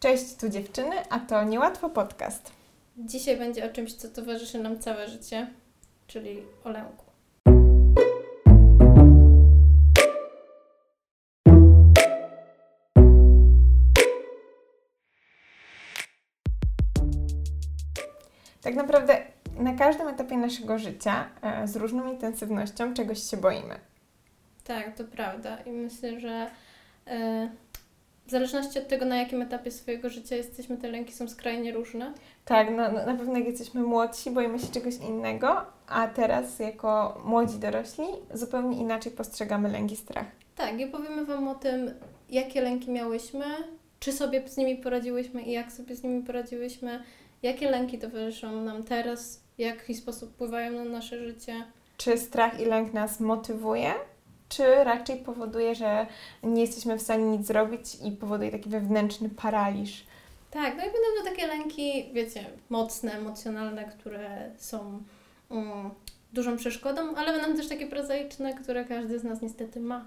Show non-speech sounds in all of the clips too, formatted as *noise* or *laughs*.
Cześć, tu dziewczyny, a to Niełatwo Podcast. Dzisiaj będzie o czymś, co towarzyszy nam całe życie, czyli o lęku. Tak naprawdę na każdym etapie naszego życia e, z różną intensywnością czegoś się boimy. Tak, to prawda. I myślę, że e, w zależności od tego, na jakim etapie swojego życia jesteśmy, te lęki są skrajnie różne. Tak, no, no, na pewno jak jesteśmy młodsi, boimy się czegoś innego, a teraz jako młodzi dorośli zupełnie inaczej postrzegamy lęk i strach. Tak, i powiemy Wam o tym, jakie lęki miałyśmy, czy sobie z nimi poradziłyśmy i jak sobie z nimi poradziłyśmy, jakie lęki towarzyszą nam teraz, w jaki sposób wpływają na nasze życie. Czy strach i lęk nas motywuje, czy raczej powoduje, że nie jesteśmy w stanie nic zrobić i powoduje taki wewnętrzny paraliż? Tak, no i będą to takie lęki, wiecie, mocne, emocjonalne, które są um, dużą przeszkodą, ale będą też takie prozaiczne, które każdy z nas niestety ma.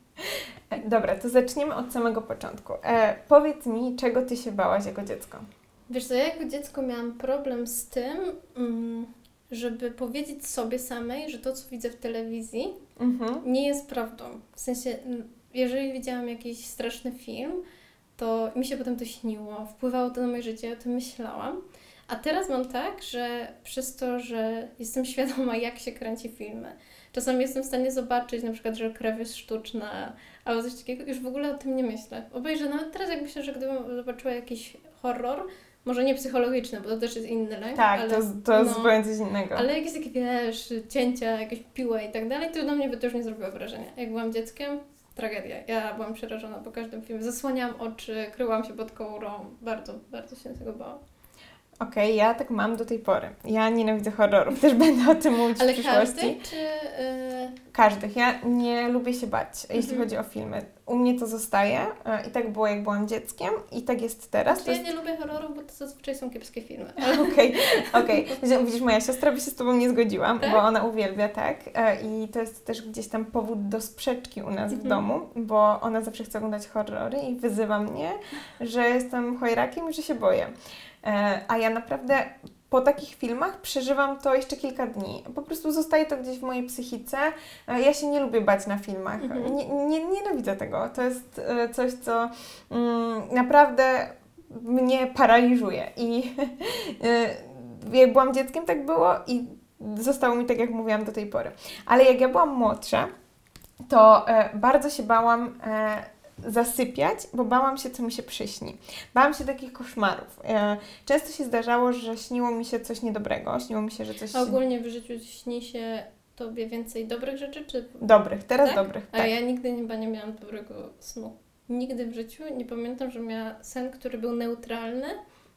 *laughs* Dobra, to zaczniemy od samego początku. E, powiedz mi, czego Ty się bałaś jako dziecko? Wiesz co, ja jako dziecko miałam problem z tym, um, żeby powiedzieć sobie samej, że to, co widzę w telewizji, Mhm. nie jest prawdą. W sensie, jeżeli widziałam jakiś straszny film, to mi się potem to śniło, wpływało to na moje życie, o tym myślałam. A teraz mam tak, że przez to, że jestem *laughs* świadoma, jak się kręci filmy, czasami jestem w stanie zobaczyć na przykład, że krew jest sztuczna, albo coś takiego, już w ogóle o tym nie myślę. Obejrzę nawet teraz, jak myślę, że gdybym zobaczyła jakiś horror, może nie psychologiczny, bo to też jest inny lęk, Tak, ale, to, to no, zupełnie coś innego. ale jakieś takie, wiesz, cięcia, jakieś piłę i tak dalej, to na mnie by to już nie zrobiło wrażenia. Jak byłam dzieckiem, tragedia. Ja byłam przerażona po każdym filmie. Zasłaniałam oczy, kryłam się pod kołrą. Bardzo, bardzo się tego bałam. Okej, ja tak mam do tej pory. Ja nienawidzę horrorów, *laughs* też będę o tym mówić Ale w przyszłości. każdy, czy... Yy, Każdych. Ja nie lubię się bać, jeśli Mhm. chodzi o filmy. U mnie to zostaje e, i tak było, jak byłam dzieckiem i tak jest teraz. Znaczy, jest... ja nie lubię horrorów, bo to zazwyczaj są kiepskie filmy. *laughs* Okej, okej. *laughs* Widzisz- Widzisz, moja siostra by się z Tobą nie zgodziła, Tak? bo ona uwielbia, tak? E, I to jest też gdzieś tam powód do sprzeczki u nas w Mhm. domu, bo ona zawsze chce oglądać horrory i wyzywa mnie, że jestem chojrakiem i że się boję. E, A ja naprawdę po takich filmach przeżywam to jeszcze kilka dni. Po prostu zostaje to gdzieś w mojej psychice. E, Ja się nie lubię bać na filmach. Mhm. Nie, nie, nienawidzę tego. To jest e, coś, co mm, naprawdę mnie paraliżuje. I *laughs* jak byłam dzieckiem, tak było i zostało mi tak, jak mówiłam do tej pory. Ale jak ja byłam młodsza, to e, bardzo się bałam e, zasypiać, bo bałam się, co mi się przyśni. Bałam się takich koszmarów. E, często się zdarzało, że śniło mi się coś niedobrego, śniło mi się, że coś A ogólnie w życiu śni się Tobie więcej dobrych rzeczy, czy... dobrych, teraz Tak? dobrych. A Tak. ja nigdy chyba nie miałam dobrego snu. Nigdy w życiu nie pamiętam, że miała sen, który był neutralny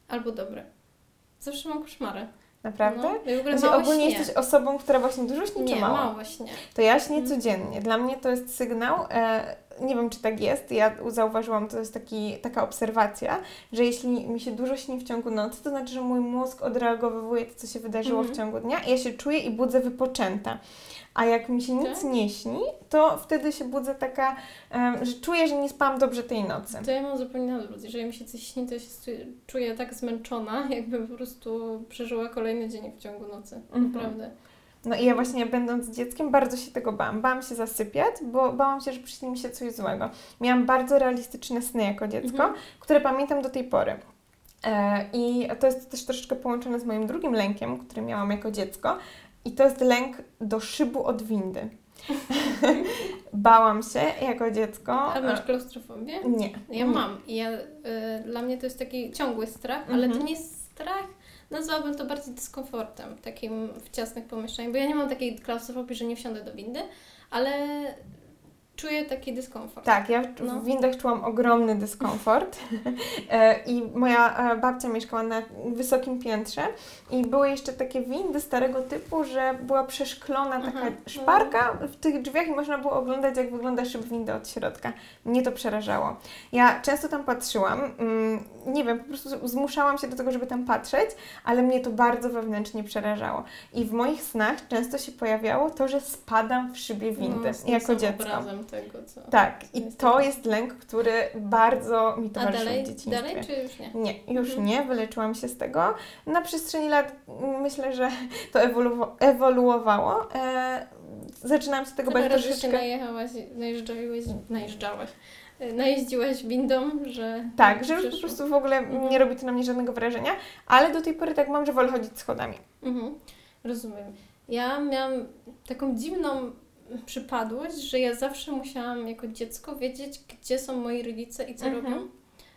albo dobry. Zawsze mam koszmary. Naprawdę? No, w ogóle Znaczy, ogólnie śnię. jesteś osobą, która właśnie dużo śni, czy mało? mało śnię. To ja śnię Mhm. codziennie. Dla mnie to jest sygnał, e, nie wiem czy tak jest, ja zauważyłam, to jest taki, taka obserwacja, że jeśli mi się dużo śni w ciągu nocy, to znaczy, że mój mózg odreagowuje to, co się wydarzyło Mhm. w ciągu dnia i ja się czuję i budzę wypoczęta. A jak mi się nic Tak? nie śni, to wtedy się budzę taka, em, że czuję, że nie spałam dobrze tej nocy. To ja mam zupełnie na odwrót. Jeżeli mi się coś śni, to ja się czuję tak zmęczona, jakbym po prostu przeżyła kolejny dzień w ciągu nocy. Mhm. Naprawdę. No i ja właśnie będąc dzieckiem bardzo się tego bałam. Bałam się zasypiać, bo bałam się, że przyśni mi się coś złego. Miałam bardzo realistyczne sny jako dziecko, Mhm. które pamiętam do tej pory. E, I to jest też troszeczkę połączone z moim drugim lękiem, który miałam jako dziecko. I to jest lęk do szybu od windy. *laughs* Bałam się jako dziecko. A masz klaustrofobię? Nie. Ja mam. Ja, y, dla mnie to jest taki ciągły strach, ale Mhm. to nie jest strach. Nazwałabym to bardziej dyskomfortem, takim w ciasnych pomieszczeniach, bo ja nie mam takiej klaustrofobii, że nie wsiądę do windy, ale czuję taki dyskomfort. Tak, ja No. w windach czułam ogromny dyskomfort *laughs* E, i moja e, babcia mieszkała na wysokim piętrze i były jeszcze takie windy starego typu, że była przeszklona taka Aha, szparka w tych drzwiach i można było oglądać, jak wygląda szyb windy od środka. Mnie to przerażało. Ja często tam patrzyłam, mm, nie wiem, po prostu zmuszałam się do tego, żeby tam patrzeć, ale mnie to bardzo wewnętrznie przerażało. I w moich snach często się pojawiało to, że spadam w szybie windy No, jako dziecko. obrazem. Tego, co... Tak, i to jest lęk, który bardzo mi A towarzyszył dalej, w dzieciństwie. dalej czy już nie? Nie, już Mhm. nie, wyleczyłam się z tego. Na przestrzeni lat mm, myślę, że *laughs* to ewolu- ewoluowało. E, zaczynałam się tego bać troszeczkę. najechałaś, najeżdżałaś, najeżdżałaś, y, najeździłaś windą, że... Tak, że już po prostu w ogóle Mhm. nie robi to na mnie żadnego wrażenia, ale do tej pory tak mam, że wolę chodzić schodami. Mhm, rozumiem. Ja miałam taką dziwną przypadłość, że ja zawsze musiałam jako dziecko wiedzieć, gdzie są moi rodzice i co Mhm. robią.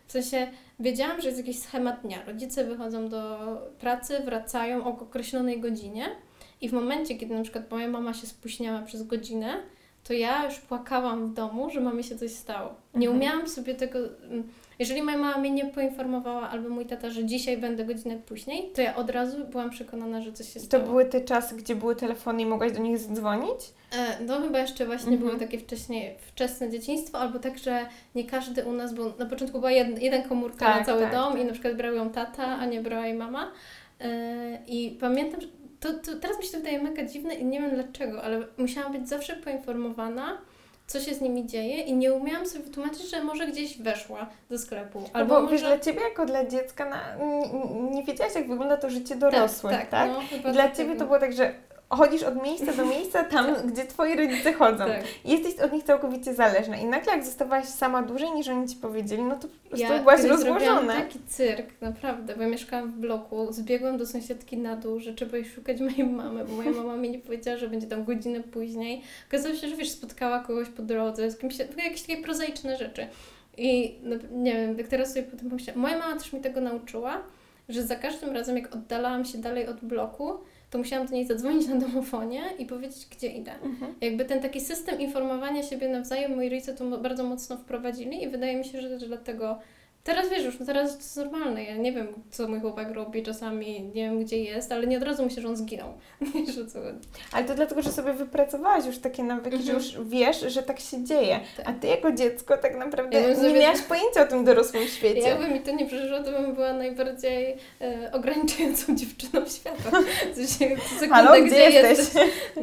W sensie wiedziałam, że jest jakiś schemat dnia. Rodzice wychodzą do pracy, wracają o określonej godzinie i w momencie, kiedy na przykład moja mama się spóźniała przez godzinę, to ja już płakałam w domu, że mamie się coś stało. Nie Mhm. umiałam sobie tego... mm, Jeżeli moja mama mnie nie poinformowała albo mój tata, że dzisiaj będę godzinę później, to ja od razu byłam przekonana, że coś się I to stało. były te czasy, gdzie były telefony i mogłaś do nich zadzwonić? E, No chyba jeszcze właśnie Mhm. były takie wcześniej, wczesne dzieciństwo, albo tak, że nie każdy u nas, bo na początku była jed, jeden komórka Tak, na cały tak, dom tak. i na przykład brał ją tata, a nie brała jej mama. E, I pamiętam, że to, to teraz mi się to wydaje mega dziwne i nie wiem dlaczego, ale musiałam być zawsze poinformowana, co się z nimi dzieje i nie umiałam sobie wytłumaczyć, że może gdzieś weszła do sklepu. Albo Albo bo może... wiesz, dla Ciebie jako dla dziecka na, nie, nie wiedziałaś, jak wygląda to życie dorosłych, tak? tak, no, chyba I dla tak Ciebie to było tak, że chodzisz od miejsca do miejsca tam, gdzie Twoi rodzice chodzą. Tak. Jesteś od nich całkowicie zależna. I nagle jak zostawałaś sama dłużej niż oni Ci powiedzieli, no to po prostu byłaś rozłożona. taki cyrk, naprawdę, bo ja mieszkałam w bloku, zbiegłam do sąsiadki na dół, że trzeba iść szukać mojej mamy, bo moja mama mi nie powiedziała, że będzie tam godzinę później. Okazało się, że wiesz, spotkała kogoś po drodze, z kimś, jakieś takie prozaiczne rzeczy. I no, nie wiem, jak teraz sobie potem pomyślałam, moja mama też mi tego nauczyła, że za każdym razem, jak oddalałam się dalej od bloku, to musiałam do niej zadzwonić na domofonie i powiedzieć, gdzie idę. Mhm. Jakby ten taki system informowania siebie nawzajem, moi rodzice to bardzo mocno wprowadzili i wydaje mi się, że, że dlatego teraz wiesz już, teraz to jest normalne, ja nie wiem, co mój chłopak robi, czasami nie wiem, gdzie jest, ale nie od razu myślę, że on zginął. *laughs* Co. Ale to dlatego, że sobie wypracowałaś już takie nawyki, że Mhm. już wiesz, że tak się dzieje. Tak. A Ty jako dziecko tak naprawdę Ja bym nie sobie- miałaś pojęcia o tym dorosłym *laughs* świecie. Jakby mi to nie przeżyło, to bym była najbardziej e, ograniczającą *laughs* dziewczyną świata. W sensie, co sekundę, Halo, gdzie, jesteś? No.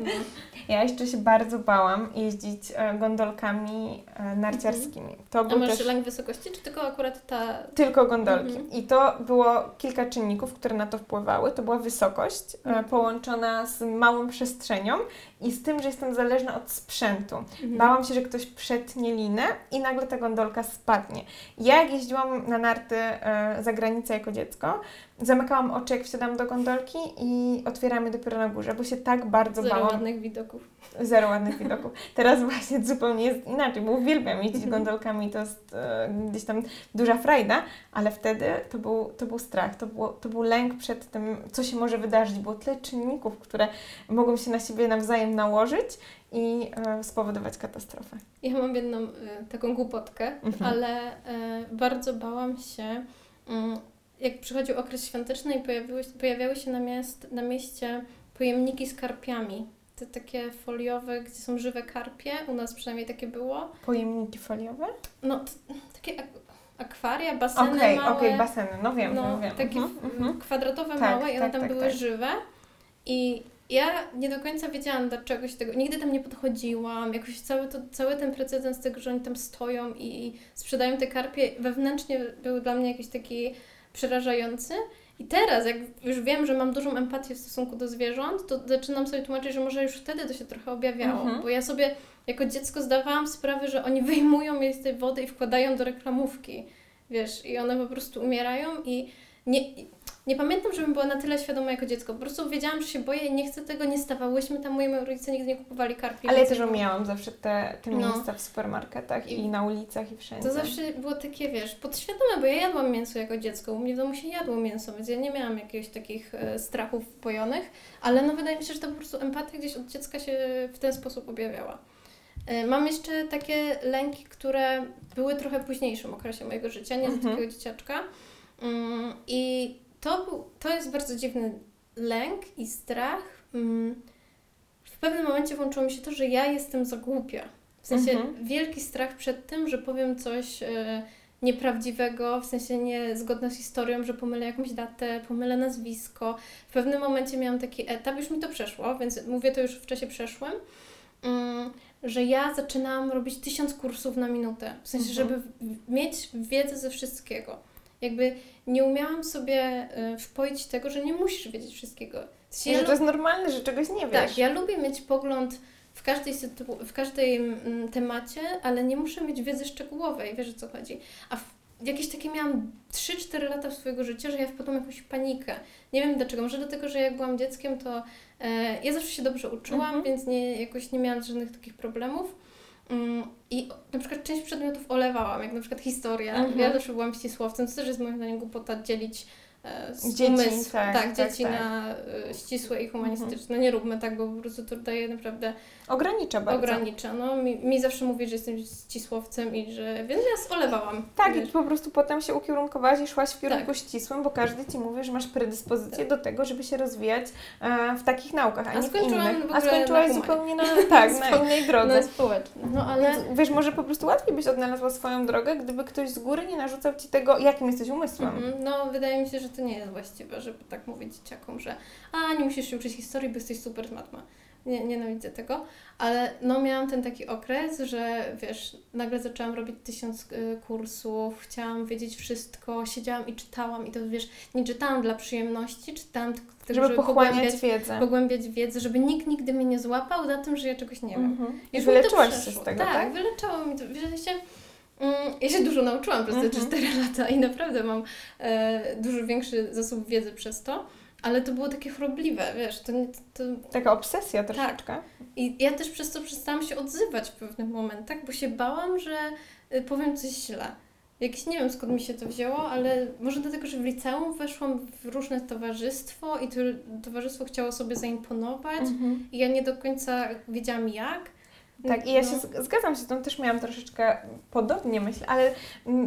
Ja jeszcze się bardzo bałam jeździć e, gondolkami e, narciarskimi. To A był masz też lęk wysokości, czy tylko akurat ta... tylko gondolki. Mhm. I to było kilka czynników, które na to wpływały. To była wysokość e, Mhm. połączona z małą przestrzenią i z tym, że jestem zależna od sprzętu. Mhm. Bałam się, że ktoś przetnie linę i nagle ta gondolka spadnie. Ja jak jeździłam na narty e, za granicę jako dziecko, zamykałam oczy jak wsiadam do gondolki i otwierałam je dopiero na górze, bo się tak bardzo Zero bałam. ładnych widoków. Zero ładnych *laughs* widoków. Teraz właśnie zupełnie jest inaczej, bo uwielbiam jeździć Mhm. gondolkami, to jest e, gdzieś tam duża frajda, ale wtedy to był, to był strach, to, było, to był lęk przed tym, co się może wydarzyć. Było tyle czynników, które mogą się na siebie nawzajem nałożyć i e, spowodować katastrofę. Ja mam jedną y, taką głupotkę, Mhm. ale y, bardzo bałam się, mm, jak przychodził okres świąteczny i pojawiły, pojawiały się na, miast, na mieście pojemniki z karpiami. Te takie foliowe, gdzie są żywe karpie, u nas przynajmniej takie było. Pojemniki foliowe? No, takie ak- akwaria, baseny Okej, małe. okej, baseny, no wiem, no, wiem. takie Mhm, w- mhm. kwadratowe Tak, małe i one tak, tam tak, były tak. żywe. I ja nie do końca wiedziałam, dlaczego się tego. Nigdy tam nie podchodziłam. Jakoś cały, to, cały ten precedens tego, że oni tam stoją i sprzedają te karpie, wewnętrznie był dla mnie jakiś taki przerażający. I teraz, jak już wiem, że mam dużą empatię w stosunku do zwierząt, to zaczynam sobie tłumaczyć, że może już wtedy to się trochę objawiało. Mhm. Bo ja sobie jako dziecko zdawałam sprawę, że oni wyjmują je z tej wody i wkładają do reklamówki. Wiesz, i one po prostu umierają i nie, nie pamiętam, żebym była na tyle świadoma jako dziecko. Po prostu wiedziałam, że się boję i nie chcę tego, nie stawałyśmy tam, moi rodzice nigdy nie kupowali karpi. Ale ja też umiałam zawsze te, te No. miejsca w supermarketach i, I- na ulicach i wszędzie. To zawsze było takie, wiesz, podświadome, bo ja jadłam mięso jako dziecko. U mnie w domu się jadło mięso, więc ja nie miałam jakichś takich e, strachów pojonych, ale no wydaje mi się, że to po prostu empatia gdzieś od dziecka się w ten sposób objawiała. E, Mam jeszcze takie lęki, które były trochę w późniejszym okresie mojego życia, nie Mhm. takiego dzieciaczka. Mm, I to, był, to jest bardzo dziwny lęk i strach. Mm, W pewnym momencie włączyło mi się to, że ja jestem za głupia. W sensie Mhm. wielki strach przed tym, że powiem coś e, nieprawdziwego, w sensie niezgodne z historią, że pomylę jakąś datę, pomylę nazwisko. W pewnym momencie miałam taki etap, już mi to przeszło, więc mówię to już w czasie przeszłym, mm, że ja zaczynałam robić tysiąc kursów na minutę. W sensie, Mhm. żeby mieć wiedzę ze wszystkiego. Jakby nie umiałam sobie y, wpoić tego, że nie musisz wiedzieć wszystkiego. Ja że to jest normalne, że czegoś nie wiesz. tak, ja lubię mieć pogląd w każdej, w każdej mm, temacie, ale nie muszę mieć wiedzy szczegółowej, wiesz o co chodzi. A jakieś takie miałam 3-4 lata swojego życia, że ja wpadłam w jakąś panikę. Nie wiem dlaczego, może dlatego, że jak byłam dzieckiem, to e, ja zawsze się dobrze uczyłam, Mhm. więc nie, jakoś nie miałam żadnych takich problemów. Mm, I na przykład część przedmiotów olewałam, jak na przykład historia. Mhm. Ja zawsze byłam ścisłowcem, to też jest moim zdaniem głupota dzielić z Dzieci, tak, tak, tak, dzieci tak. na e, ścisłe i humanistyczne. Nie róbmy tak, bo po prostu to daje naprawdę Ogranicza bardzo. ogranicza. No, mi, mi zawsze mówi, że jestem ścisłowcem i że... Więc ja olewałam. Tak, i wiesz. po prostu potem się ukierunkowałaś i szłaś w kierunku Tak. ścisłym, bo każdy ci mówi, że masz predyspozycję do tego, żeby się rozwijać e, w takich naukach, a, A nie w innych. w A skończyłaś *laughs* na zupełnie na, tak, na innej drodze. Społeczne. No, ale... Więc, wiesz, może po prostu łatwiej byś odnalazła swoją drogę, gdyby ktoś z góry nie narzucał ci tego, jakim jesteś umysłem. Mhm. No, wydaje mi się, że to nie jest właściwe, żeby tak mówić dzieciakom, że a, nie musisz się uczyć historii, bo jesteś super z matma. Nie, nienawidzę tego, ale no miałam ten taki okres, że wiesz, nagle zaczęłam robić tysiąc y, kursów, chciałam wiedzieć wszystko, siedziałam i czytałam i to wiesz, nie czytałam dla przyjemności, czytałam tylko Żeby pochłaniać pogłębiać, wiedzę. pogłębiać wiedzę, żeby nikt nigdy mnie nie złapał na tym, że ja czegoś nie wiem. Mhm. I wyleczyłaś się z tego, tak? tak? wyleczało mi to. W sensie, mm, ja się dużo nauczyłam przez te Mhm. 4 *laughs* lata i naprawdę mam e, dużo większy zasób wiedzy przez to, ale to było takie chorobliwe, wiesz, to, to, Taka obsesja troszeczkę. i ja też przez to przestałam się odzywać w pewnych momentach, bo się bałam, że y, powiem coś źle. Jakieś nie wiem skąd mi się to wzięło, ale może dlatego, że w liceum weszłam w różne towarzystwo i to towarzystwo chciało sobie zaimponować Mhm. i ja nie do końca wiedziałam jak. Tak, i ja No. się z- zgadzam się z tym, też miałam troszeczkę podobnie myślę, ale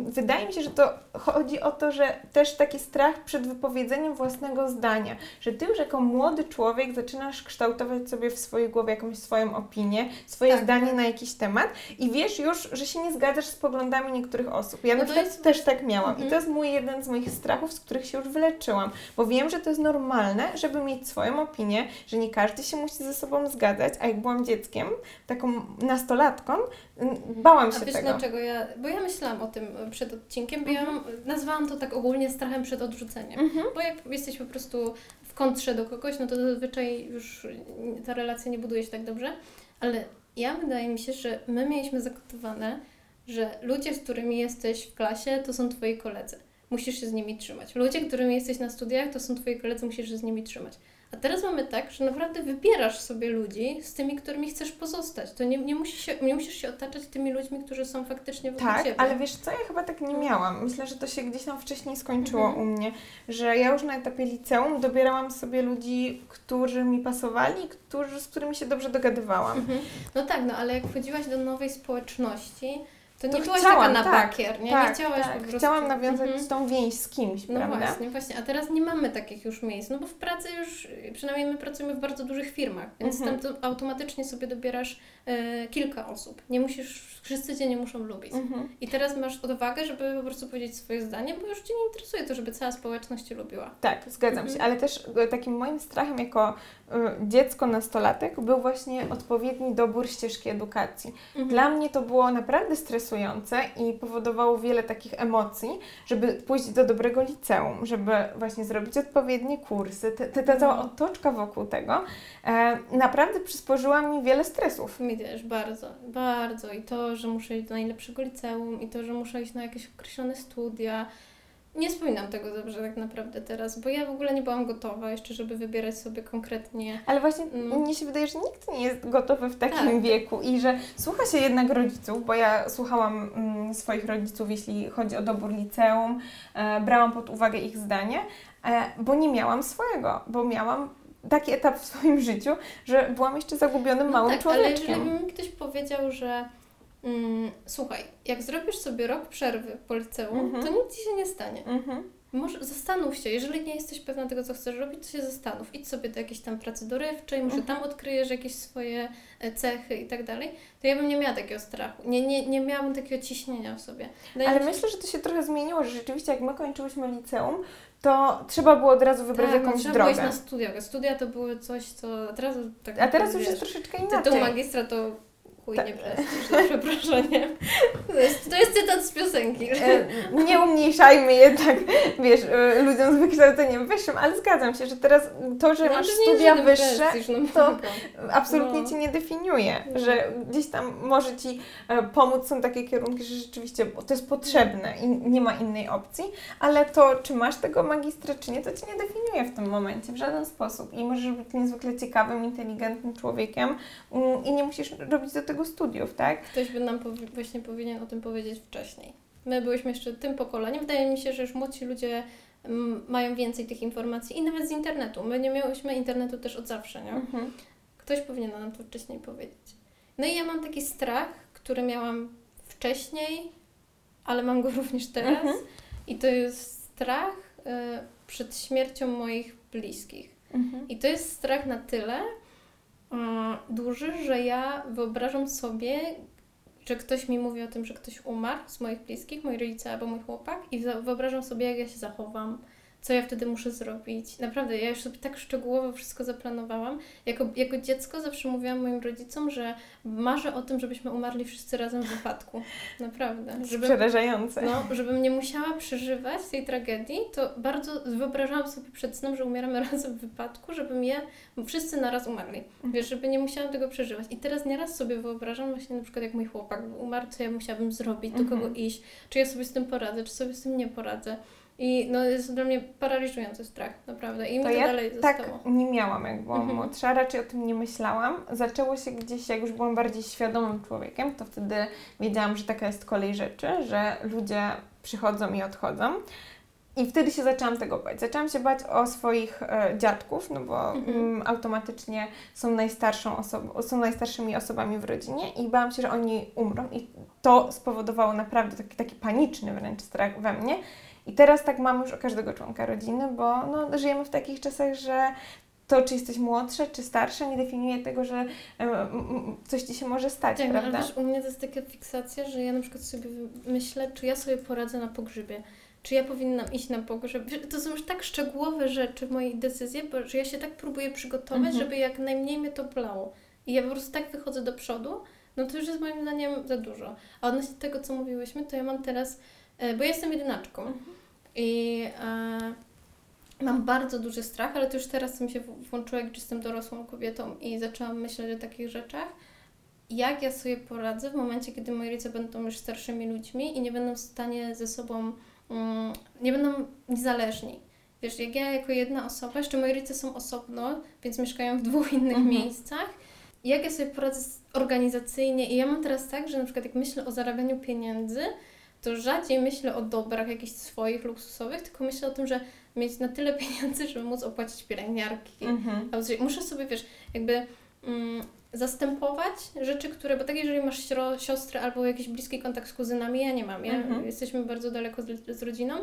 wydaje mi się, że to chodzi o to, że też taki strach przed wypowiedzeniem własnego zdania, że ty już jako młody człowiek zaczynasz kształtować sobie w swojej głowie jakąś swoją opinię, swoje Tak. zdanie na jakiś temat i wiesz już, że się nie zgadzasz z poglądami niektórych osób. Ja No na przykład jest- też tak miałam i Mhm. to jest mój jeden z moich strachów, z których się już wyleczyłam, bo wiem, że to jest normalne, żeby mieć swoją opinię, że nie każdy się musi ze sobą zgadzać, a jak byłam dzieckiem, taką nastolatką, m, bałam A się wiesz tego. dlaczego ja, bo ja myślałam o tym e, przed odcinkiem, bo ja mam, nazwałam to tak ogólnie strachem przed odrzuceniem. Mhm. Bo jak jesteś po prostu w kontrze do kogoś, no to zazwyczaj już ta relacja nie buduje się tak dobrze, ale ja wydaje mi się, że my mieliśmy zakodowane, że ludzie, z którymi jesteś w klasie, to są twoi koledzy. Musisz się z nimi trzymać. Ludzie, którymi jesteś na studiach, to są twoi koledzy, musisz się z nimi trzymać. A teraz mamy tak, że naprawdę wybierasz sobie ludzi z tymi, którymi chcesz pozostać. To nie, nie, musisz, się, nie musisz się otaczać tymi ludźmi, którzy są faktycznie wokół Tak, ciebie. ale wiesz co, ja chyba tak nie miałam. Myślę, że to się gdzieś tam wcześniej skończyło Mhm. u mnie, że ja już na etapie liceum dobierałam sobie ludzi, którzy mi pasowali, którzy, z którymi się dobrze dogadywałam. Mhm. No tak, no ale jak wchodziłaś do nowej społeczności, to nie To byłaś chciałam, taka na tak, bakier, nie? tak, nie chciałaś tak. po prostu... Chciałam nawiązać Mhm. tą więź z kimś, No prawda? właśnie, właśnie. A teraz nie mamy takich już miejsc, no bo w pracy już, przynajmniej my pracujemy w bardzo dużych firmach, więc Mhm. tam to automatycznie sobie dobierasz e, kilka osób. Nie musisz, wszyscy Cię nie muszą lubić. Mhm. I teraz masz odwagę, żeby po prostu powiedzieć swoje zdanie, bo już Cię nie interesuje to, żeby cała społeczność Cię lubiła. Tak, zgadzam Mhm. się, ale też e, takim moim strachem jako dziecko, nastolatek był właśnie odpowiedni dobór ścieżki edukacji. Mhm. Dla mnie to było naprawdę stresujące i powodowało wiele takich emocji, żeby pójść do dobrego liceum, żeby właśnie zrobić odpowiednie kursy, te, te, ta cała Mhm. otoczka wokół tego e, naprawdę przysporzyła mi wiele stresów. Mi też, bardzo, bardzo. I to, że muszę iść do najlepszego liceum, i to, że muszę iść na jakieś określone studia. Nie wspominam tego dobrze tak naprawdę teraz, bo ja w ogóle nie byłam gotowa jeszcze, żeby wybierać sobie konkretnie. Ale właśnie Mm. mnie się wydaje, że nikt nie jest gotowy w takim Tak. wieku i że słucha się jednak rodziców, bo ja słuchałam mm, swoich rodziców, jeśli chodzi o dobór liceum, e, brałam pod uwagę ich zdanie, e, bo nie miałam swojego, bo miałam taki etap w swoim *laughs* życiu, że byłam jeszcze zagubionym małym tak, ale człowieczkiem. jeżeli mi ktoś powiedział, że mm, słuchaj, jak zrobisz sobie rok przerwy po liceum, Mhm. to nic Ci się nie stanie. Mhm. może zastanów się, jeżeli nie jesteś pewna tego, co chcesz robić, to się zastanów. Idź sobie do jakiejś tam pracy dorywczej, może tam odkryjesz jakieś swoje e, cechy i tak dalej. To ja bym nie miała takiego strachu. Nie, nie, nie miałabym takiego ciśnienia w sobie. Wydaje Ale się... myślę, że to się trochę zmieniło, że rzeczywiście jak my kończyłyśmy liceum, to trzeba było od razu wybrać tak, jakąś trzeba drogę. Trzeba na studia. Studia to były coś, co teraz tak A teraz już jest troszeczkę inaczej. Tytuł magistra to chuj tak. nie przepraszam, przeproszenie. To jest, to jest cytat z piosenki. E, nie umniejszajmy jednak, wiesz, e, ludziom z wykształceniem wyższym, ale zgadzam się, że teraz to, że no, masz to studia wyższe, prestiż, no, to absolutnie no. Cię nie definiuje, no. że gdzieś tam może Ci e, pomóc, są takie kierunki, że rzeczywiście to jest potrzebne i nie ma innej opcji, ale to, czy masz tego magistra, czy nie, to Cię nie definiuje w tym momencie w żaden sposób i możesz być niezwykle ciekawym, inteligentnym człowiekiem mm, i nie musisz robić do tego tego studiów, tak? Ktoś by nam powi właśnie powinien o tym powiedzieć wcześniej. My byliśmy jeszcze tym pokoleniem. Wydaje mi się, że już młodsi ludzie mm, mają więcej tych informacji i nawet z internetu. My nie miałyśmy internetu też od zawsze, nie? Mhm. Ktoś powinien nam to wcześniej powiedzieć. No i ja mam taki strach, który miałam wcześniej, ale mam go *laughs* również teraz. Mhm. I to jest strach y, przed śmiercią moich bliskich. Mhm. I to jest strach na tyle, duży, że ja wyobrażam sobie, że ktoś mi mówi o tym, że ktoś umarł z moich bliskich, moi rodzice albo mój chłopak i wyobrażam sobie, jak ja się zachowam, co ja wtedy muszę zrobić. Naprawdę, ja już sobie tak szczegółowo wszystko zaplanowałam. Jako, jako dziecko zawsze mówiłam moim rodzicom, że marzę o tym, żebyśmy umarli wszyscy razem w wypadku. Naprawdę. Żebym, Przerażające. No, żebym nie musiała przeżywać tej tragedii, to bardzo wyobrażałam sobie przed snem, że umieramy *laughs* razem w wypadku, żebym je wszyscy naraz umarli. Mhm. Wiesz, żeby nie musiałam tego przeżywać. I teraz nieraz sobie wyobrażam właśnie na przykład jak mój chłopak umarł, co ja musiałabym zrobić, do kogo mhm. iść, czy ja sobie z tym poradzę, czy sobie z tym nie poradzę. I no, jest dla mnie paraliżujący strach, naprawdę. I mi to, to ja dalej tak zostało. nie miałam, jak byłam mhm. młodsza, raczej o tym nie myślałam. Zaczęło się gdzieś, jak już byłam bardziej świadomym człowiekiem, to wtedy wiedziałam, że taka jest kolej rzeczy, że ludzie przychodzą i odchodzą. I wtedy się zaczęłam tego bać. Zaczęłam się bać o swoich e, dziadków, no bo mhm. mm, automatycznie są najstarszą osobą, są najstarszymi osobami w rodzinie i bałam się, że oni umrą. I to spowodowało naprawdę taki, taki paniczny wręcz strach we mnie. I teraz tak mamy już o każdego członka rodziny, bo no, żyjemy w takich czasach, że to, czy jesteś młodsza, czy starsza, nie definiuje tego, że coś ci się może stać, tak, prawda? Ale też u mnie to jest taka fiksacja, że ja na przykład sobie myślę, czy ja sobie poradzę na pogrzebie. Czy ja powinnam iść na pogrzeb? To są już tak szczegółowe rzeczy w mojej decyzji, bo że ja się tak próbuję przygotować, mhm. żeby jak najmniej mnie to bolało. I ja po prostu tak wychodzę do przodu, no to już jest moim zdaniem za dużo. A odnośnie tego, co mówiłyśmy, to ja mam teraz, bo ja jestem jedynaczką. Mhm. I e, mam bardzo duży strach, ale to już teraz mi się włączyło, jak jestem dorosłą kobietą i zaczęłam myśleć o takich rzeczach. Jak ja sobie poradzę w momencie, kiedy moi rodzice będą już starszymi ludźmi i nie będą w stanie ze sobą, um, nie będą niezależni. Wiesz, jak ja jako jedna osoba, jeszcze moi rodzice są osobno, więc mieszkają w dwóch innych mhm. miejscach, jak ja sobie poradzę organizacyjnie i ja mam teraz tak, że na przykład jak myślę o zarabianiu pieniędzy, to rzadziej myślę o dobrach jakichś swoich luksusowych, tylko myślę o tym, że mieć na tyle *laughs* pieniędzy, żeby móc opłacić pielęgniarki. Mhm. Muszę sobie, wiesz, jakby mm, zastępować rzeczy, które, bo tak jeżeli masz siostrę albo jakiś bliski kontakt z kuzynami, ja nie mam, ja, mhm. jesteśmy bardzo daleko z, z rodziną,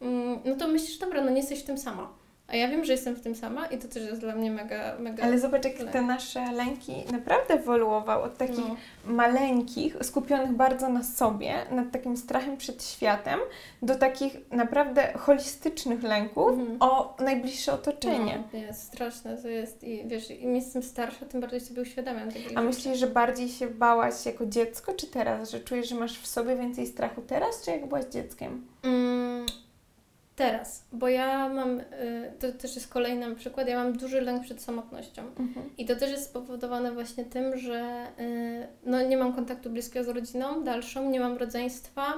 mm, no to myślisz, dobra, no nie jesteś w tym sama. A ja wiem, że jestem w tym sama i to też jest dla mnie mega, mega... Ale zobacz, jak te nasze lęki naprawdę ewoluowały od takich no. maleńkich, skupionych bardzo na sobie, nad takim strachem przed światem, do takich naprawdę holistycznych lęków mhm. o najbliższe otoczenie. No, jest straszne to jest i wiesz, im jestem starsza, tym bardziej sobie uświadamiam A myślisz, że bardziej się bałaś jako dziecko, czy teraz? Że czujesz, że masz w sobie więcej strachu teraz, czy jak byłaś dzieckiem? Mm Teraz, bo ja mam, y, to też jest kolejny przykład, ja mam duży lęk przed samotnością. Mhm. I to też jest spowodowane właśnie tym, że y, no, nie mam kontaktu bliskiego z rodziną dalszą, nie mam rodzeństwa.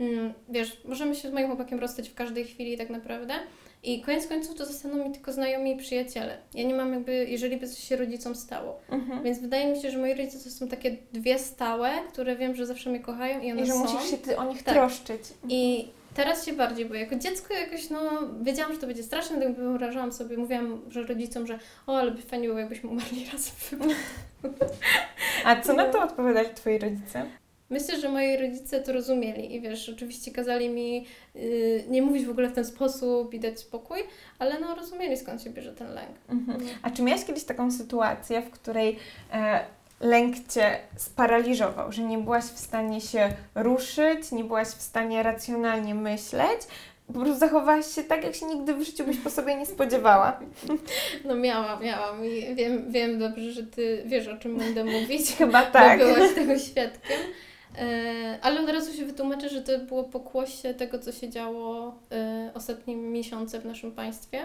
Mm, wiesz, możemy się z moim chłopakiem rozstać w każdej chwili tak naprawdę. I koniec końców to zostaną mi tylko znajomi i przyjaciele. Ja nie mam jakby, jeżeli by coś się rodzicom stało. Mhm. Więc wydaje mi się, że moi rodzice to są takie dwie stałe, które wiem, że zawsze mnie kochają i one I że są. musisz się ty o nich tak. troszczyć. I Teraz się bardziej, bo jako dziecko jakoś, no, wiedziałam, że to będzie straszne, tak wyobrażałam sobie, mówiłam że rodzicom, że o, ale by fajnie było, jakbyśmy umarli *laughs* razem. A co na to odpowiadali Twoi rodzice? myślę, że moi rodzice to rozumieli i wiesz, oczywiście kazali mi yy, nie mówić w ogóle w ten sposób i dać spokój, ale no rozumieli skąd się bierze ten lęk. Mhm. A czy miałaś kiedyś taką sytuację, w której e, lęk Cię sparaliżował, że nie byłaś w stanie się ruszyć, nie byłaś w stanie racjonalnie myśleć, po prostu zachowałaś się tak, jak się nigdy w życiu byś po sobie nie spodziewała. *laughs* No miałam, miałam i wiem, wiem dobrze, że Ty wiesz, o czym będę mówić. *laughs* Chyba tak. Bo byłaś tego *laughs* świadkiem. E, ale od razu się wytłumaczę, że to było pokłosie tego, co się działo e, ostatnie miesiące w naszym państwie.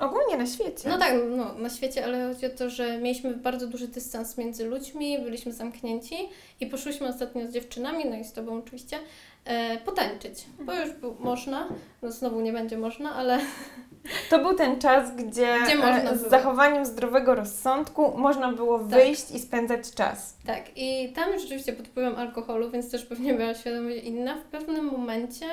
Ogólnie na świecie. No tak, no, na świecie, ale chodzi o to, że mieliśmy bardzo duży dystans między ludźmi, byliśmy zamknięci i poszłyśmy ostatnio z dziewczynami, no i z Tobą oczywiście, e, potańczyć, bo już był, można, no znowu nie będzie można, ale... *laughs* To był ten czas, gdzie, Gdzie e, z zachowaniem zdrowego rozsądku można było wyjść i spędzać czas. Tak, i tam rzeczywiście pod wpływem alkoholu, więc też pewnie była świadomość inna. W pewnym momencie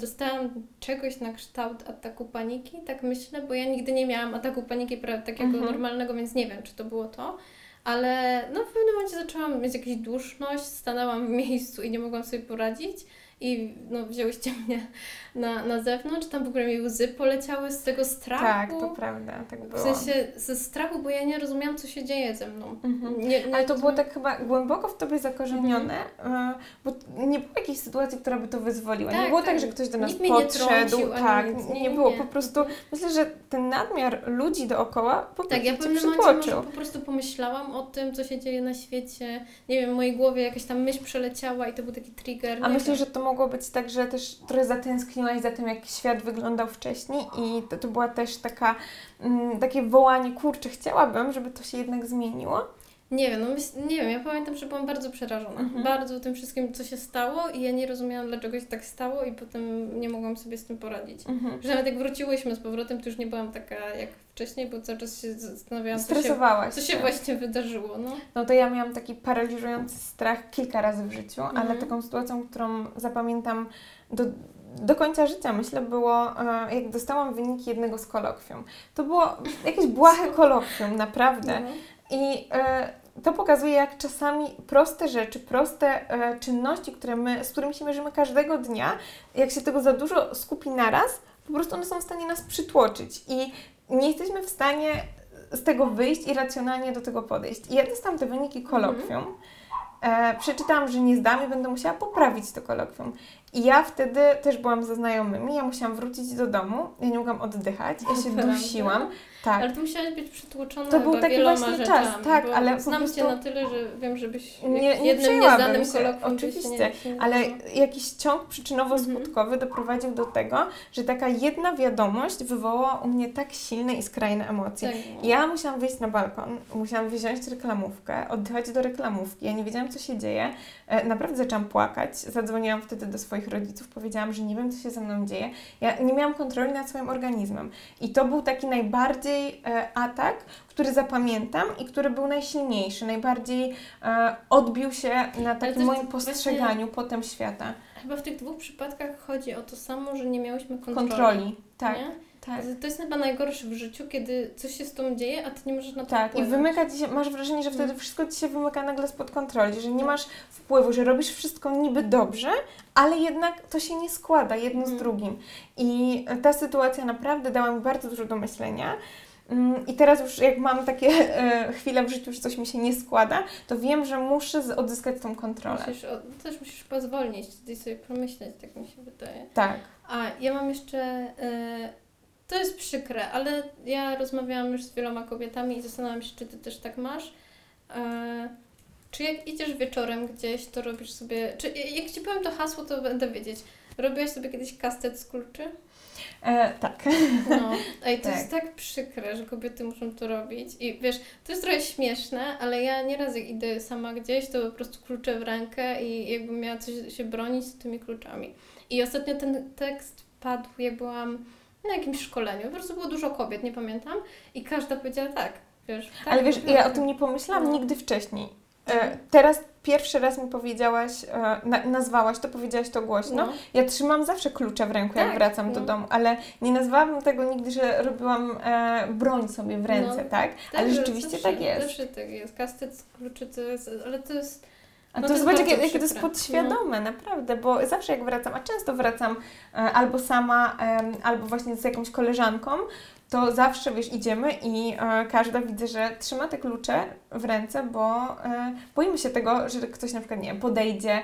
dostałam czegoś na kształt ataku paniki, tak myślę, bo ja nigdy nie miałam ataku paniki takiego Mhm. normalnego, więc nie wiem, czy to było to. Ale no, w pewnym momencie zaczęłam mieć jakąś duszność, stanęłam w miejscu i nie mogłam sobie poradzić. I no, wzięłyście mnie na, na zewnątrz, tam w ogóle mi łzy poleciały z tego strachu. Tak, to prawda, tak W było. sensie ze strachu, bo ja nie rozumiałam, co się dzieje ze mną. Mhm. Nie, nie Ale to było tak chyba głęboko w tobie zakorzenione, e, bo nie było jakiejś sytuacji, która by to wyzwoliła. nie Tak, było tak, tak. że ktoś do nas Nikt mnie nie podszedł. trącił tak, nic. nie, Nie, nie, było. nie. Po prostu myślę, że ten nadmiar ludzi dookoła po prostu Tak, ja w pewnym momencie po prostu pomyślałam o tym, co się dzieje na świecie. Nie wiem, w mojej głowie jakaś tam myśl przeleciała i to był taki trigger. A nie myślę, że to mogło być tak, że też trochę zatęskniłaś za tym, jak świat wyglądał wcześniej i to, to była też taka, mm, takie wołanie, kurczę, chciałabym, żeby to się jednak zmieniło. Nie wiem, no nie wiem, ja pamiętam, że byłam bardzo przerażona. Mhm. Bardzo tym wszystkim, co się stało i ja nie rozumiałam, dlaczego się tak stało i potem nie mogłam sobie z tym poradzić. Mhm. Że nawet jak wróciłyśmy z powrotem, to już nie byłam taka jak wcześniej, bo cały czas się zastanawiałam, co się, Stresowałaś co się właśnie wydarzyło. No. No to ja miałam taki paraliżujący strach kilka razy w życiu, ale Mhm. taką sytuacją, którą zapamiętam do, do końca życia, myślę, było e, jak dostałam wyniki jednego z kolokwium. To było jakieś błahe kolokwium, naprawdę. No. I e, to pokazuje, jak czasami proste rzeczy, proste e, czynności, które my, z którymi się mierzymy każdego dnia, jak się tego za dużo skupi naraz, po prostu one są w stanie nas przytłoczyć i nie jesteśmy w stanie z tego wyjść i racjonalnie do tego podejść. I ja dostałam te wyniki kolokwium. E, przeczytałam, że nie zdam i będę musiała poprawić to kolokwium. I ja wtedy też byłam ze znajomymi, ja musiałam wrócić do domu, ja nie mogłam oddychać, ja się *laughs* Prawda? dusiłam. Tak. Ale ty musiałaś być przytłoczona To był taki właśnie rzeczami, czas, tak, ale znam prostu- Cię na tyle, że wiem, żebyś Nie- nie, jednym nieznanym się, oczywiście, nie, Ale jakiś ciąg przyczynowo-skutkowy doprowadził do tego, że taka jedna wiadomość wywołała u mnie tak silne i skrajne emocje. Tak. Ja musiałam wyjść na balkon, musiałam wziąć reklamówkę, oddychać do reklamówki. Ja nie wiedziałam, co się dzieje. E, naprawdę zaczęłam płakać. Zadzwoniłam wtedy do swoich rodziców, powiedziałam, że nie wiem, co się ze mną dzieje. Ja nie miałam kontroli nad swoim organizmem. I to był taki najbardziej e, atak, który zapamiętam i który był najsilniejszy, najbardziej e, odbił się na takim moim właśnie- postrzeganiu potem świata. Chyba w tych dwóch przypadkach chodzi o to samo, że nie miałyśmy kontroli. Kontroli. Tak, Nie? Tak. To jest chyba najgorsze w życiu, kiedy coś się z tobą dzieje, a ty nie możesz na to Tak, i wpłynąć. wymyka ci się, masz wrażenie, że wtedy Mm. wszystko ci się wymyka nagle spod kontroli, że nie masz wpływu, że robisz wszystko niby dobrze, ale jednak to się nie składa jedno z Mhm. drugim. I ta sytuacja naprawdę dała mi bardzo dużo do myślenia. Mm, I teraz już jak mam takie e, chwile w życiu, że coś mi się nie składa, to wiem, że muszę z- odzyskać tą kontrolę. Musisz, o, też musisz pozwolnić, wtedy sobie pomyśleć, tak mi się wydaje. Tak. A ja mam jeszcze. e, to jest przykre, ale ja rozmawiałam już z wieloma kobietami i zastanawiam się, czy ty też tak masz. E, czy jak idziesz wieczorem gdzieś, to robisz sobie. Czy jak ci powiem to hasło, to będę wiedzieć. Robiłaś sobie kiedyś kastet z kluczy? E, tak. No, *laughs* ej, to Tak. jest tak przykre, że kobiety muszą to robić. I wiesz, to jest trochę śmieszne, ale ja nieraz jak idę sama gdzieś, to po prostu kluczę w rękę i jakbym miała coś się bronić z tymi kluczami. I ostatnio ten tekst padł, jak byłam na jakimś szkoleniu. Po prostu było dużo kobiet, nie pamiętam. I każda powiedziała tak, wiesz. Tak, Ale wiesz, tak, ja o tak. tym nie pomyślałam No. nigdy wcześniej. E, teraz pierwszy raz mi powiedziałaś, e, na, nazwałaś to, powiedziałaś to głośno. No. Ja trzymam zawsze klucze w ręku, jak Tak, wracam do no. domu, ale nie nazwałabym tego nigdy, że robiłam e, broń sobie w ręce, No. tak? Ale że rzeczywiście zawsze, tak jest. Zawsze tak jest. Kastet kluczy to jest, ale to jest A No to to zobacz, jest jakie, to jest podświadome, naprawdę, bo zawsze jak wracam, a często wracam e, albo sama, em, albo właśnie z jakąś koleżanką, to zawsze, wiesz, idziemy i e, każda widzę, że trzyma te klucze w ręce, bo e, boimy się tego, że ktoś na przykład, nie wiem, podejdzie,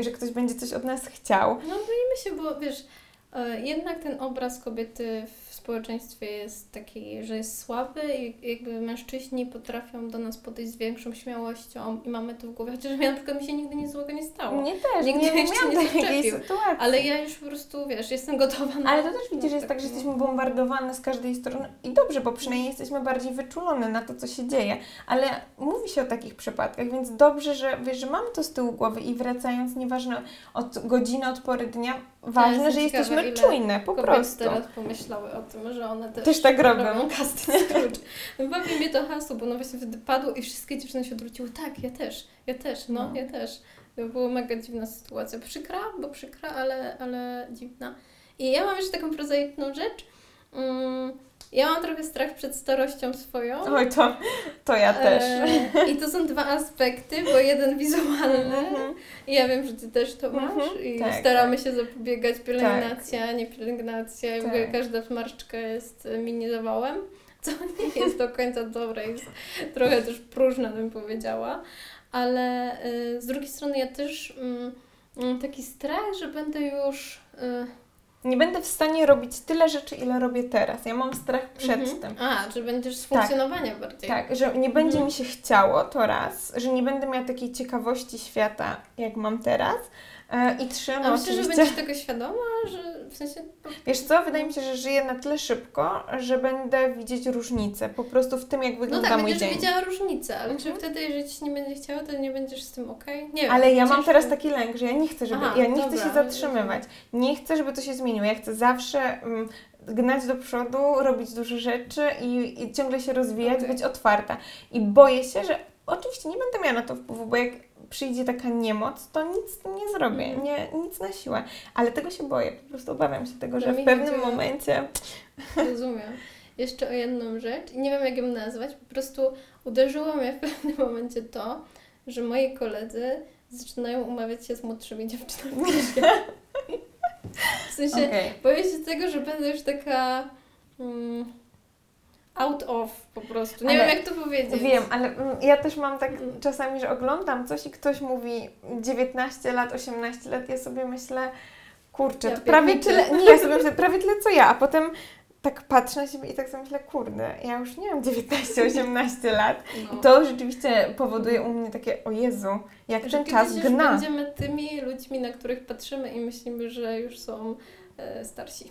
że ktoś będzie coś od nas chciał. No boimy się, bo wiesz, e, jednak ten obraz kobiety w społeczeństwie jest taki, że jest słaby i jakby mężczyźni potrafią do nas podejść z większą śmiałością i mamy to w głowie, chociaż ja na przykład mi się nigdy nic złego nie stało. Mnie też, Nigdy nie, nie jeszcze nie zaczepił. sytuacji. Ale ja już po prostu, wiesz, jestem gotowa na Ale to też widzisz, że jest tak, że taką- jesteśmy bombardowane z każdej strony i dobrze, bo przynajmniej jesteśmy bardziej wyczulone na to, co się dzieje. Ale mówi się o takich przypadkach, więc dobrze, że wiesz, że mamy to z tyłu głowy i wracając, nieważne od godziny, od pory dnia, ważne, jestem że jesteśmy czujne, po prostu. teraz pomyślały o tym, że one też, Też tak robią. casting *laughs* Scrooge. Bawi mnie to hasło, bo ono właśnie wtedy padło i wszystkie dziewczyny się odwróciły. Tak, ja też, ja też, no, No. ja też. To była mega dziwna sytuacja. Przykra, bo przykra, ale, ale dziwna. I ja mam jeszcze taką prozaiczną rzecz. Mm, ja mam trochę strach przed starością swoją. Oj, to, to ja też. E, I to są dwa aspekty, bo jeden wizualny. Mhm. I ja wiem, że ty też to masz Mhm, i tak, staramy tak. się zapobiegać pielęgnacja, nie pielęgnacja. I w ogóle Tak. każda zmarszczka jest mini zawałem, co *laughs* nie jest do końca dobre, jest trochę też próżna, bym powiedziała. Ale e, z drugiej strony ja też mm, mam taki strach, że będę już... e, Nie będę w stanie robić tyle rzeczy, ile robię teraz. Ja mam strach przed mhm. tym. A, że będziesz z funkcjonowania bardziej. Tak, że nie będzie Mhm. mi się chciało, to raz, że nie będę miała takiej ciekawości świata, jak mam teraz. E, I trzy, no A myślę, że będziesz tego świadoma, że w sensie... wiesz co, wydaje mi się, że żyję na tyle szybko, że będę widzieć różnicę po prostu w tym, jak No wygląda tak, mój będziesz dzień. widziała różnicę, ale czy Mhm. wtedy, jeżeli ci nie będzie chciało, to nie będziesz z tym okej? Nie wiem. Ale ja mam teraz taki lęk, że ja nie chcę, żeby, Aha, ja nie chcę dobra, się zatrzymywać. Nie chcę, żeby to się zmieniło. Ja chcę zawsze mm, gnać do przodu, robić dużo rzeczy i, i ciągle się rozwijać, Okej. być otwarta. I boję się, że oczywiście nie będę miała na to wpływu, bo jak przyjdzie taka niemoc, to nic nie zrobię, Mhm. nie, nic na siłę. Ale tego się boję, po prostu obawiam się tego, Że w pewnym momencie... Rozumiem. Jeszcze o jedną rzecz i nie wiem jak ją nazwać, po prostu uderzyło mnie w pewnym momencie to, że moi koledzy zaczynają umawiać się z młodszymi dziewczynami. *laughs* W sensie Okej. boję się tego, że będę już taka mm, out of po prostu. Nie Ale wiem jak to powiedzieć. Wiem, ale mm, ja też mam tak Mm. czasami, że oglądam coś i ktoś mówi 19 lat, 18 lat, ja sobie myślę, kurczę, Ja to prawie tyle, nie, ja sobie myślę, prawie tyle co ja, a potem tak patrzę na siebie i tak sobie myślę, kurde, ja już nie mam 19-18 lat. No. I to rzeczywiście powoduje u mnie takie, o Jezu, jak Że ten czas gna. będziemy tymi ludźmi, na których patrzymy i myślimy, że już są starsi.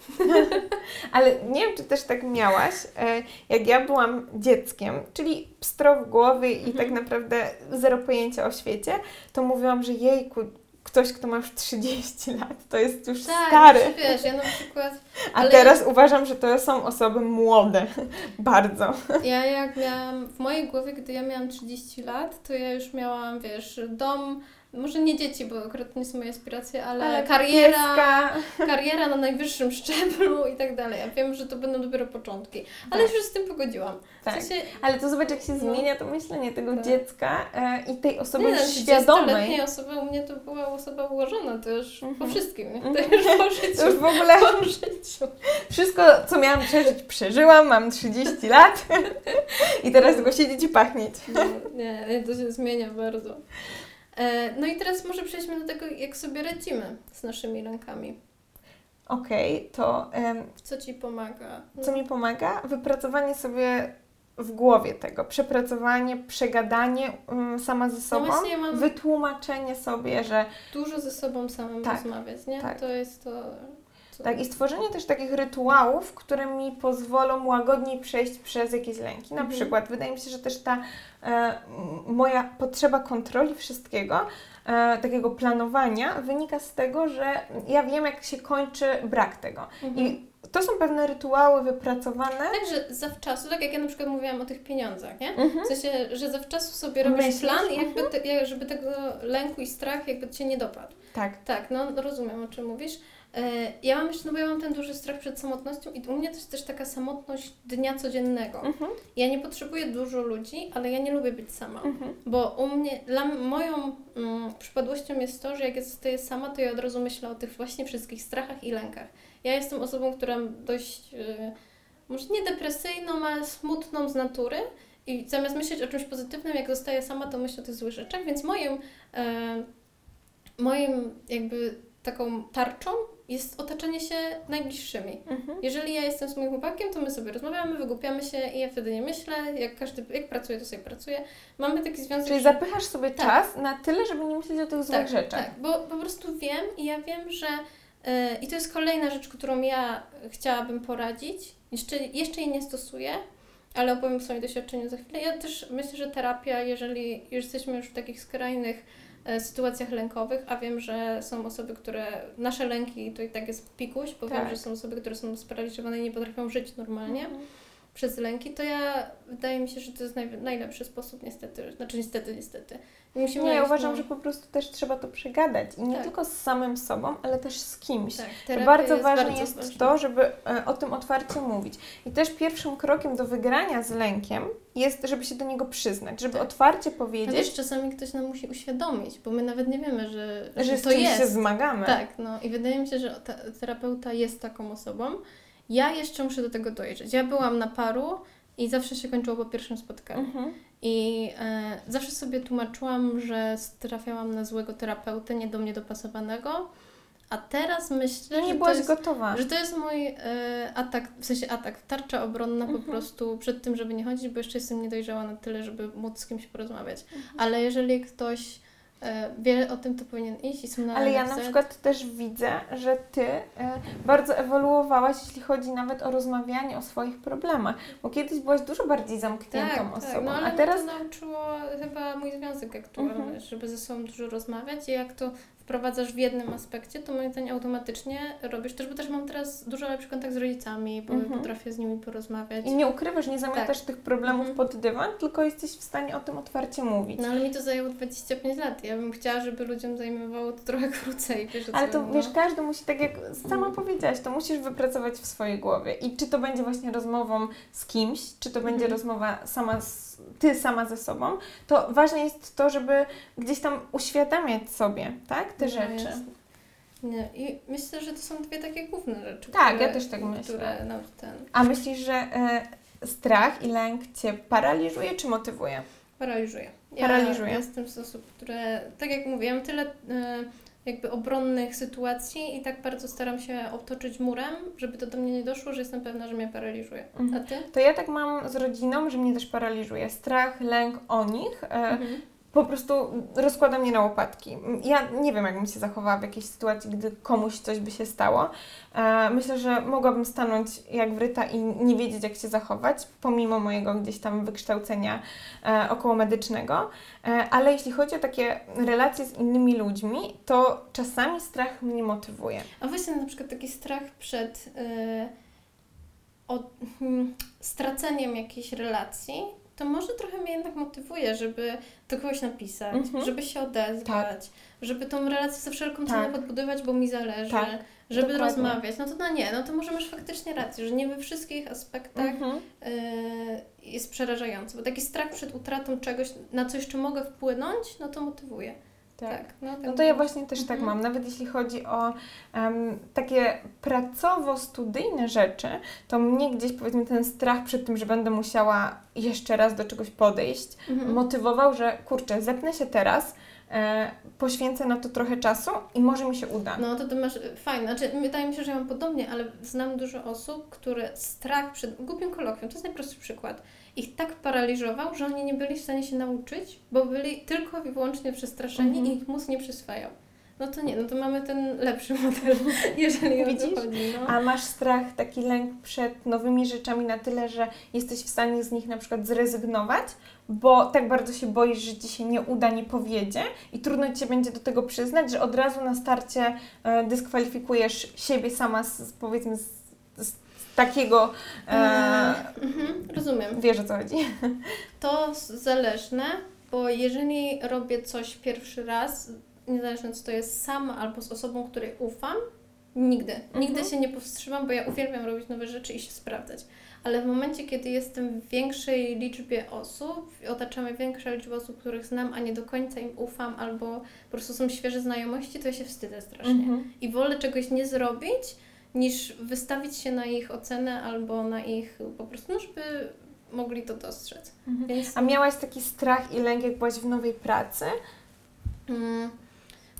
*laughs* Ale nie wiem, czy też tak miałaś, e, jak ja byłam dzieckiem, czyli pstro w głowy i Mhm. tak naprawdę zero pojęcia o świecie, to mówiłam, że jejku, ktoś, kto ma już 30 *laughs* lat, to jest już Tak, stary. znaczy, wiesz, ja na przykład A teraz uważam, że to są osoby młode. *laughs* Bardzo. Ja jak miałam, w mojej głowie, gdy ja miałam 30 lat, to ja już miałam, wiesz, dom, może nie dzieci, bo akurat nie są moje aspiracje, ale, Ale kariera, pieska. *laughs* kariera na najwyższym szczeblu i tak dalej. Ja wiem, że to będą dopiero początki, ale Tak. już z tym pogodziłam. Tak. W sensie, Ale to zobacz, jak się No. zmienia to myślenie tego Tak. dziecka e, i tej osoby nie no, świadomej. 30-letniej osoby, u mnie to była osoba ułożona, to już po Mhm. wszystkim, nie? To Mhm. już po życiu. *laughs* To już w ogóle Po życiu. wszystko, co miałam przeżyć, przeżyłam. Mam 30 lat *laughs* i teraz tylko siedzieć i pachnieć. No, nie, nie, to się zmienia bardzo. E, no i teraz może przejdźmy do tego, jak sobie radzimy z naszymi lękami. Okej, to em, Co Ci pomaga? co mi pomaga? Wypracowanie sobie w głowie tego, przepracowanie, przegadanie um, sama ze sobą, No właśnie ja mam- wytłumaczenie sobie, że Dużo ze sobą samym Tak, rozmawiać, nie? tak. To jest to... tak i stworzenie też takich rytuałów, które mi pozwolą łagodniej przejść przez jakieś lęki. Na Mhm. przykład wydaje mi się, że też ta e, moja potrzeba kontroli wszystkiego, e, takiego planowania wynika z tego, że ja wiem jak się kończy brak tego. Mhm. I to są pewne rytuały wypracowane. Także zawczasu, tak jak ja na przykład mówiłam o tych pieniądzach, nie? Mhm. W sensie, że zawczasu sobie robisz Myślisz? plan jakby te, jak- żeby tego lęku i strach jakby Cię nie dopadł. Tak. Tak, no rozumiem o czym mówisz. E, ja mam jeszcze, no bo ja mam ten duży strach przed samotnością i u mnie to jest też taka samotność dnia codziennego. Mhm. Ja nie potrzebuję dużo ludzi, ale ja nie lubię być sama. Mhm. Bo u mnie, dla moją mm, przypadłością jest to, że jak ja zostaję sama, to ja od razu myślę o tych właśnie wszystkich strachach i lękach. Ja jestem osobą, która dość, yy, może nie depresyjną, ale smutną z natury i zamiast myśleć o czymś pozytywnym, jak zostaję sama, to myślę o tych złych rzeczach, więc moim, e, moim jakby taką tarczą jest otaczanie się najbliższymi. Mhm. Jeżeli ja jestem z moim chłopakiem, to my sobie rozmawiamy, wygłupiamy się i ja wtedy nie myślę, jak każdy, jak pracuje, to sobie pracuje. Mamy taki związek, Czyli że- zapychasz sobie Tak. czas na tyle, żeby nie myśleć o tych złych tak, rzeczach. Tak, bo po prostu wiem i ja wiem, że e, i to jest kolejna rzecz, którą ja chciałabym poradzić. Jeszcze, jeszcze jej nie stosuję, ale opowiem o swoim doświadczeniu za chwilę. Ja też myślę, że terapia, jeżeli już jesteśmy już w takich skrajnych sytuacjach lękowych, a wiem, że są osoby, które nasze lęki to i tak jest pikuś, bo wiem, Tak. że są osoby, które są sparaliżowane i nie potrafią żyć normalnie Mhm. Przez lęki, to ja wydaje mi się, że to jest naj, najlepszy sposób niestety, znaczy niestety, niestety. Musimy Nie, ja uważam, że po prostu też trzeba to przegadać. I nie Tak. tylko z samym sobą, ale też z kimś. Tak, bardzo jest ważne bardzo jest ważna. to, żeby e, o tym otwarcie mówić. I też pierwszym krokiem do wygrania z lękiem jest, żeby się do niego przyznać, żeby Tak. otwarcie powiedzieć, czasami ktoś nam musi uświadomić, bo my nawet nie wiemy, że, że z to czymś jest. się zmagamy. Tak, no i wydaje mi się, że ta, terapeuta jest taką osobą. Ja jeszcze muszę do tego dojrzeć. Ja byłam na paru i zawsze się kończyło po pierwszym spotkaniu. Mhm. I e, zawsze sobie tłumaczyłam, że trafiałam na złego terapeutę, nie do mnie dopasowanego. A teraz myślę, Że nie że, to byłaś jest, gotowa. że to jest mój e, atak, w sensie atak, tarcza obronna Mhm. po prostu przed tym, żeby nie chodzić, bo jeszcze jestem niedojrzała na tyle, żeby móc z kimś porozmawiać. Mhm. Ale jeżeli ktoś wie o tym, to powinien iść i są na Ale ja na przykład też widzę, że ty e, bardzo ewoluowałaś, jeśli chodzi nawet o rozmawianie o swoich problemach. Bo kiedyś byłaś dużo bardziej zamkniętą tak, osobą, tak. No, ale a teraz to nauczyło chyba mój związek aktualny, Mhm. żeby ze sobą dużo rozmawiać i jak to wprowadzasz w jednym aspekcie, to moim zdaniem automatycznie robisz też, bo też mam teraz dużo lepszy kontakt z rodzicami, bo Mhm. potrafię z nimi porozmawiać. i nie ukrywasz, nie zamiatasz tych problemów Mhm. pod dywan, tylko jesteś w stanie o tym otwarcie mówić. No ale mi to zajęło 25 lat. Ja bym chciała, żeby ludziom zajmowało to trochę *laughs* krócej. Wiesz, Ale to no. wiesz, każdy musi, tak jak sama powiedziałaś, to musisz wypracować w swojej głowie. I czy to będzie właśnie rozmową z kimś, czy to będzie Mhm. rozmowa sama z, ty sama ze sobą, to ważne jest to, żeby gdzieś tam uświadamiać sobie, tak, te No, rzeczy. jest. Nie. I myślę, że to są dwie takie główne rzeczy. Tak, które, ja też tak myślę. No, ten, A myślisz, że e, strach i lęk cię paraliżuje czy motywuje? Paraliżuje. Ja Paraliżuje. jestem z osób, które, tak jak mówiłam, tyle e, jakby obronnych sytuacji i tak bardzo staram się otoczyć murem, żeby to do mnie nie doszło, że jestem pewna, że mnie paraliżuje. Mhm. A ty? To ja tak mam z rodziną, że mnie też paraliżuje. Strach, lęk o nich. E, Mhm. Po prostu rozkłada mnie na łopatki. Ja nie wiem, jak bym się zachowała w jakiejś sytuacji, gdy komuś coś by się stało. E, myślę, że mogłabym stanąć jak wryta i nie wiedzieć, jak się zachować, pomimo mojego gdzieś tam wykształcenia e, okołomedycznego. E, ale jeśli chodzi o takie relacje z innymi ludźmi, to czasami strach mnie motywuje. A właśnie na przykład taki strach przed hmm, straceniem jakiejś relacji, to może trochę mnie jednak motywuje, żeby do kogoś napisać, Mhm. żeby się odezwać, żeby tą relację za wszelką cenę Tak. podbudować, bo mi zależy, Tak, żeby dokładnie. rozmawiać. No to no nie, no to może masz faktycznie rację, że nie we wszystkich aspektach Mhm. e, jest przerażający, bo taki strach przed utratą czegoś, na co jeszcze mogę wpłynąć, no to motywuje. Tak. Tak. no, No to ja właśnie też tak Mhm. mam. Nawet jeśli chodzi o em, takie pracowo-studyjne rzeczy, to mnie gdzieś powiedzmy ten strach przed tym, że będę musiała jeszcze raz do czegoś podejść, Mhm. motywował, że kurczę, zepnę się teraz, e, poświęcę na to trochę czasu i może mi się uda. No to ty masz y, fajne. Znaczy, wydaje mi się, że ja mam podobnie, ale znam dużo osób, które strach przed głupim kolokwium, to jest najprostszy przykład, ich tak paraliżował, że oni nie byli w stanie się nauczyć, bo byli tylko i wyłącznie przestraszeni Mhm. i ich mózg nie przyswajał. No to nie, no to mamy ten lepszy model, *laughs* jeżeli o Widzisz? to chodzi. No. A masz strach, taki lęk przed nowymi rzeczami na tyle, że jesteś w stanie z nich na przykład zrezygnować, bo tak bardzo się boisz, że ci się nie uda, nie powiedzie i trudno ci się będzie do tego przyznać, że od razu na starcie e, dyskwalifikujesz siebie sama z, powiedzmy z, z takiego, e, Mhm, rozumiem. wiesz o co chodzi. To zależne, bo jeżeli robię coś pierwszy raz, niezależnie co to jest sama albo z osobą, której ufam, Nigdy. Nigdy mhm. się nie powstrzymam, bo ja uwielbiam robić nowe rzeczy i się sprawdzać. Ale w momencie, kiedy jestem w większej liczbie osób, otaczamy większą liczbę osób, których znam, a nie do końca im ufam, albo po prostu są świeże znajomości, to ja się wstydzę strasznie. Mhm. I wolę czegoś nie zrobić, niż wystawić się na ich ocenę albo na ich po prostu, no żeby mogli to dostrzec. Mhm. Więc... A miałaś taki strach i lęk, jak byłaś w nowej pracy? Mm,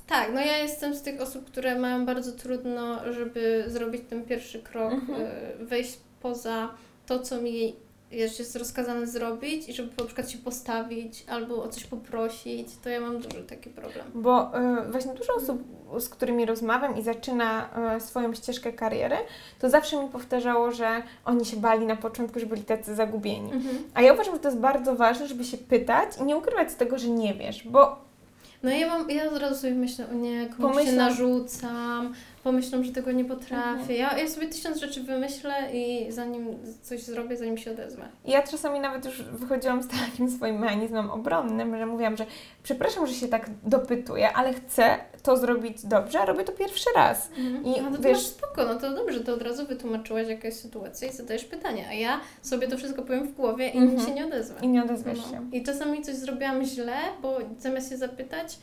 tak, no ja jestem z tych osób, które mają bardzo trudno, żeby zrobić ten pierwszy krok, mhm. Y, wejść poza to, co mi jest rozkazane zrobić i żeby na przykład się postawić albo o coś poprosić, to ja mam duży taki problem. Bo y, właśnie dużo osób, z którymi rozmawiam i zaczyna y, swoją ścieżkę kariery, to zawsze mi powtarzało, że oni się bali na początku, że byli tacy zagubieni. Mhm. A ja uważam, że to jest bardzo ważne, żeby się pytać i nie ukrywać z tego, że nie wiesz, bo no ja mam, ja od razu sobie myślę, o nie, komuś się narzucam, pomyślą, że tego nie potrafię. Mhm. Ja, ja sobie tysiąc rzeczy wymyślę i zanim coś zrobię, zanim się odezwę. Ja czasami nawet już wychodziłam z takim swoim mechanizmem obronnym, że mówiłam, że przepraszam, że się tak dopytuję, ale chcę to zrobić dobrze, a robię to pierwszy raz. Mhm. I no to wiesz, spoko, no to dobrze, to od razu wytłumaczyłaś jakaś sytuacja i zadajesz pytanie, a ja sobie to wszystko powiem w głowie i mhm. się nie odezwę. I nie odezwiesz no. się. I czasami coś zrobiłam źle, bo zamiast się zapytać,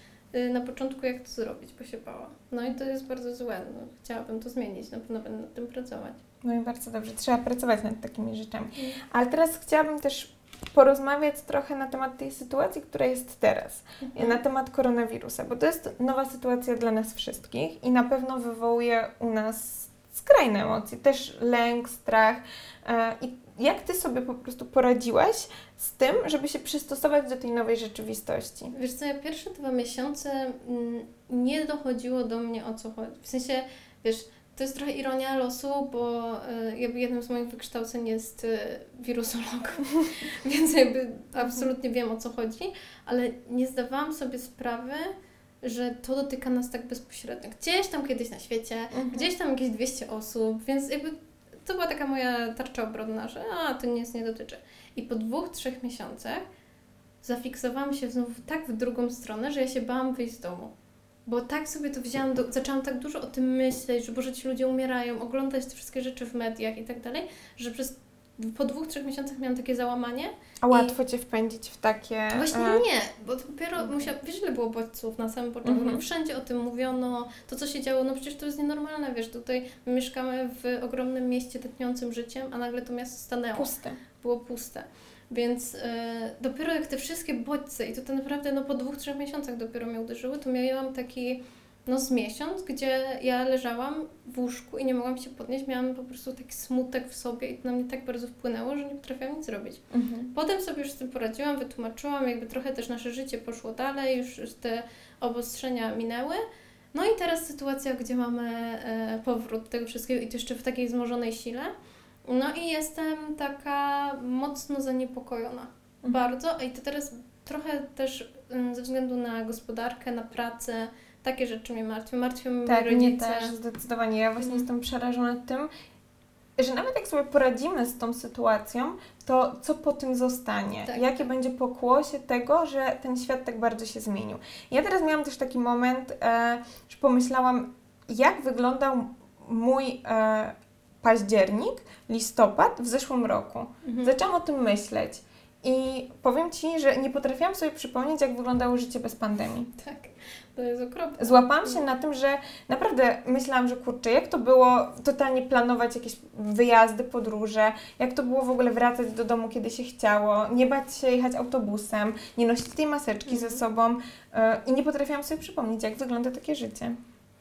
na początku, jak to zrobić, bo się bałam. No i to jest bardzo złe. No, chciałabym to zmienić, na pewno będę nad tym pracować. No i bardzo dobrze, trzeba pracować nad takimi rzeczami. Mm. Ale teraz chciałabym też porozmawiać trochę na temat tej sytuacji, która jest teraz, mhm. na temat koronawirusa, bo to jest nowa sytuacja dla nas wszystkich i na pewno wywołuje u nas skrajne emocje, też lęk, strach. E, I jak ty sobie po prostu poradziłaś z tym, żeby się przystosować do tej nowej rzeczywistości? Wiesz co, ja pierwsze dwa miesiące mm, nie dochodziło do mnie o co chodzi. W sensie, wiesz, to jest trochę ironia losu, bo y, jakby jednym z moich wykształceń jest y, wirusolog, *laughs* więc jakby absolutnie wiem o co chodzi, ale nie zdawałam sobie sprawy, że to dotyka nas tak bezpośrednio. Gdzieś tam kiedyś na świecie, mhm. gdzieś tam jakieś 200 osób, więc jakby to była taka moja tarcza obronna, że a, to nic nie dotyczy. I po dwóch, trzech miesiącach zafiksowałam się znów tak w drugą stronę, że ja się bałam wyjść z domu. Bo tak sobie to wzięłam, do, zaczęłam tak dużo o tym myśleć, że Boże, ci ludzie umierają, oglądać te wszystkie rzeczy w mediach i tak dalej, że przez po dwóch, trzech miesiącach miałam takie załamanie. A łatwo Cię wpędzić w takie... Właśnie e... nie, bo dopiero musiałam, wiesz ile było bodźców na samym początku, mm -hmm. wszędzie o tym mówiono, to co się działo, no przecież to jest nienormalne, wiesz, tutaj mieszkamy w ogromnym mieście tętniącym życiem, a nagle to miasto stanęło. Puste. Było puste. Więc e, dopiero jak te wszystkie bodźce, i to, to naprawdę no, po dwóch, trzech miesiącach dopiero mnie uderzyły, to miałam taki no z miesiąc, gdzie ja leżałam w łóżku i nie mogłam się podnieść, miałam po prostu taki smutek w sobie i to na mnie tak bardzo wpłynęło, że nie potrafiłam nic zrobić. Mhm. Potem sobie już z tym poradziłam, wytłumaczyłam, jakby trochę też nasze życie poszło dalej, już te obostrzenia minęły. No i teraz sytuacja, gdzie mamy e, powrót tego wszystkiego i to jeszcze w takiej wzmożonej sile. No i jestem taka mocno zaniepokojona. Mhm. Bardzo. I to teraz trochę też mm, ze względu na gospodarkę, na pracę, takie rzeczy mnie martwią. Martwią mnie tak, rodzice. mnie też, zdecydowanie. Ja właśnie mhm. jestem przerażona tym, że nawet jak sobie poradzimy z tą sytuacją, to co po tym zostanie? Tak. Jakie będzie pokłosie tego, że ten świat tak bardzo się zmienił? Ja teraz miałam też taki moment, e, że pomyślałam, jak wyglądał mój e, październik, listopad w zeszłym roku. Mhm. Zaczęłam o tym myśleć. I powiem Ci, że nie potrafiłam sobie przypomnieć, jak wyglądało życie bez pandemii. Tak, to jest okropne. Złapałam się na tym, że naprawdę myślałam, że kurczę, jak to było totalnie planować jakieś wyjazdy, podróże, jak to było w ogóle wracać do domu, kiedy się chciało, nie bać się jechać autobusem, nie nosić tej maseczki mhm. ze sobą yy, i nie potrafiłam sobie przypomnieć, jak wygląda takie życie.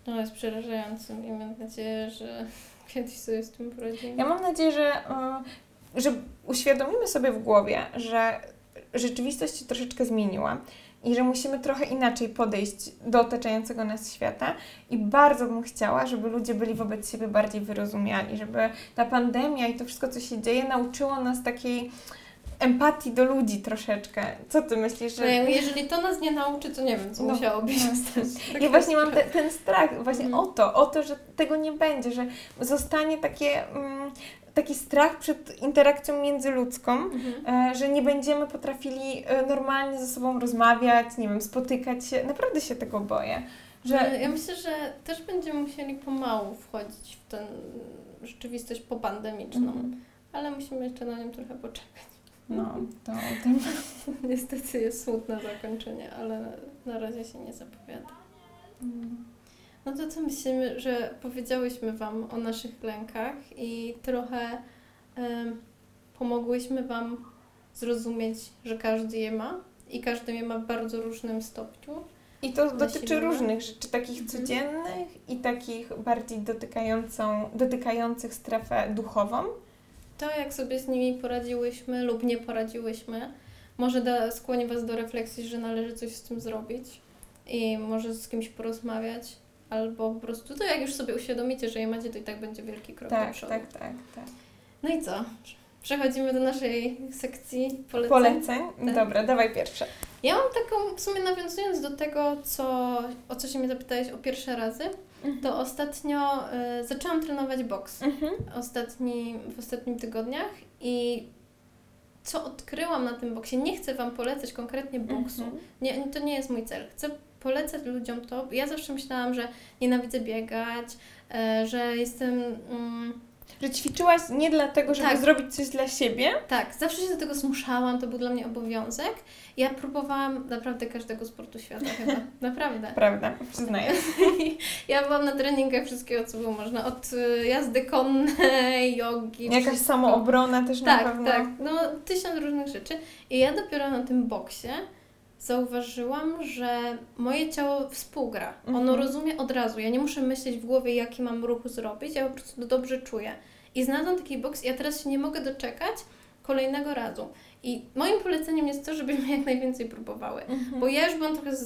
To jest przerażające i mam nadzieję, że *laughs* kiedyś sobie z tym poradzimy. Ja mam nadzieję, że yy, że uświadomimy sobie w głowie, że rzeczywistość się troszeczkę zmieniła i że musimy trochę inaczej podejść do otaczającego nas świata. I bardzo bym chciała, żeby ludzie byli wobec siebie bardziej wyrozumiali, żeby ta pandemia i to wszystko, co się dzieje, nauczyło nas takiej empatii do ludzi troszeczkę. Co ty myślisz? Że... No, jeżeli to nas nie nauczy, to nie wiem, co no, musiałoby się stać. Tak ja właśnie mam te, ten strach właśnie mm. o to, o to, że tego nie będzie, że zostanie takie... Mm, taki strach przed interakcją międzyludzką, mhm. E, że nie będziemy potrafili e, normalnie ze sobą rozmawiać, nie wiem, spotykać się. Naprawdę się tego boję. Że... Ja myślę, że też będziemy musieli pomału wchodzić w tę rzeczywistość popandemiczną, mhm. ale musimy jeszcze na nią trochę poczekać. No, to *laughs* niestety jest smutne zakończenie, ale na razie się nie zapowiada. Mm. No to co myślimy, że powiedziałyśmy Wam o naszych lękach i trochę pomogłyśmy Wam zrozumieć, że każdy je ma i każdy je ma w bardzo różnym stopniu. I to dotyczy różnych rzeczy, takich mhm. codziennych i takich bardziej dotykającą, dotykających strefę duchową. To, jak sobie z nimi poradziłyśmy lub nie poradziłyśmy, może da, skłoni Was do refleksji, że należy coś z tym zrobić i może z kimś porozmawiać, albo po prostu to, jak już sobie uświadomicie, że je macie, to i tak będzie wielki krok tak, do przodu. Tak, tak, tak. No i co? Przechodzimy do naszej sekcji poleceń. Poleceń? Tak. Dobra, dawaj pierwsze. Ja mam taką, w sumie nawiązując do tego, co, o co się mnie zapytałeś o pierwsze razy, mhm. to ostatnio y, zaczęłam trenować boks mhm. ostatni, w ostatnich tygodniach i co odkryłam na tym boksie, nie chcę Wam polecać konkretnie boksu, mhm. nie, to nie jest mój cel. Chcę polecać ludziom to. Ja zawsze myślałam, że nienawidzę biegać, y, że jestem... Mm, że ćwiczyłaś nie dlatego, żeby tak. zrobić coś dla siebie? Tak, zawsze się do tego zmuszałam, to był dla mnie obowiązek. Ja próbowałam naprawdę każdego sportu świata chyba, *laughs* naprawdę. Prawda, przyznaję. *laughs* ja byłam na treningach wszystkiego, co było można, od y, jazdy konnej, jogi. Jakaś wszystko. samoobrona też tak, na pewno. Tak, no tysiąc różnych rzeczy. I ja dopiero na tym boksie zauważyłam, że moje ciało współgra. Mhm. Ono rozumie od razu. Ja nie muszę myśleć w głowie, jaki mam ruch zrobić, ja po prostu dobrze czuję. I znalazłam taki boks i ja teraz się nie mogę doczekać kolejnego razu. I moim poleceniem jest to, żebyśmy *laughs* jak najwięcej próbowały. Mhm. Bo ja już byłam trochę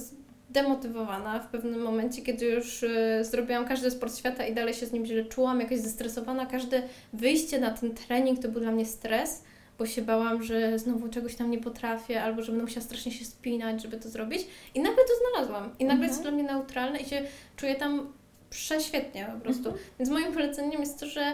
demotywowana w pewnym momencie, kiedy już y, zrobiłam każdy sport świata i dalej się z nim źle czułam, jakaś zestresowana. Każde wyjście na ten trening to był dla mnie stres bo się bałam, że znowu czegoś tam nie potrafię, albo że będę musiała strasznie się spinać, żeby to zrobić. I nagle to znalazłam. I nagle mhm. jest dla mnie neutralne i się czuję tam prześwietnie po prostu. Mhm. Więc moim poleceniem jest to, że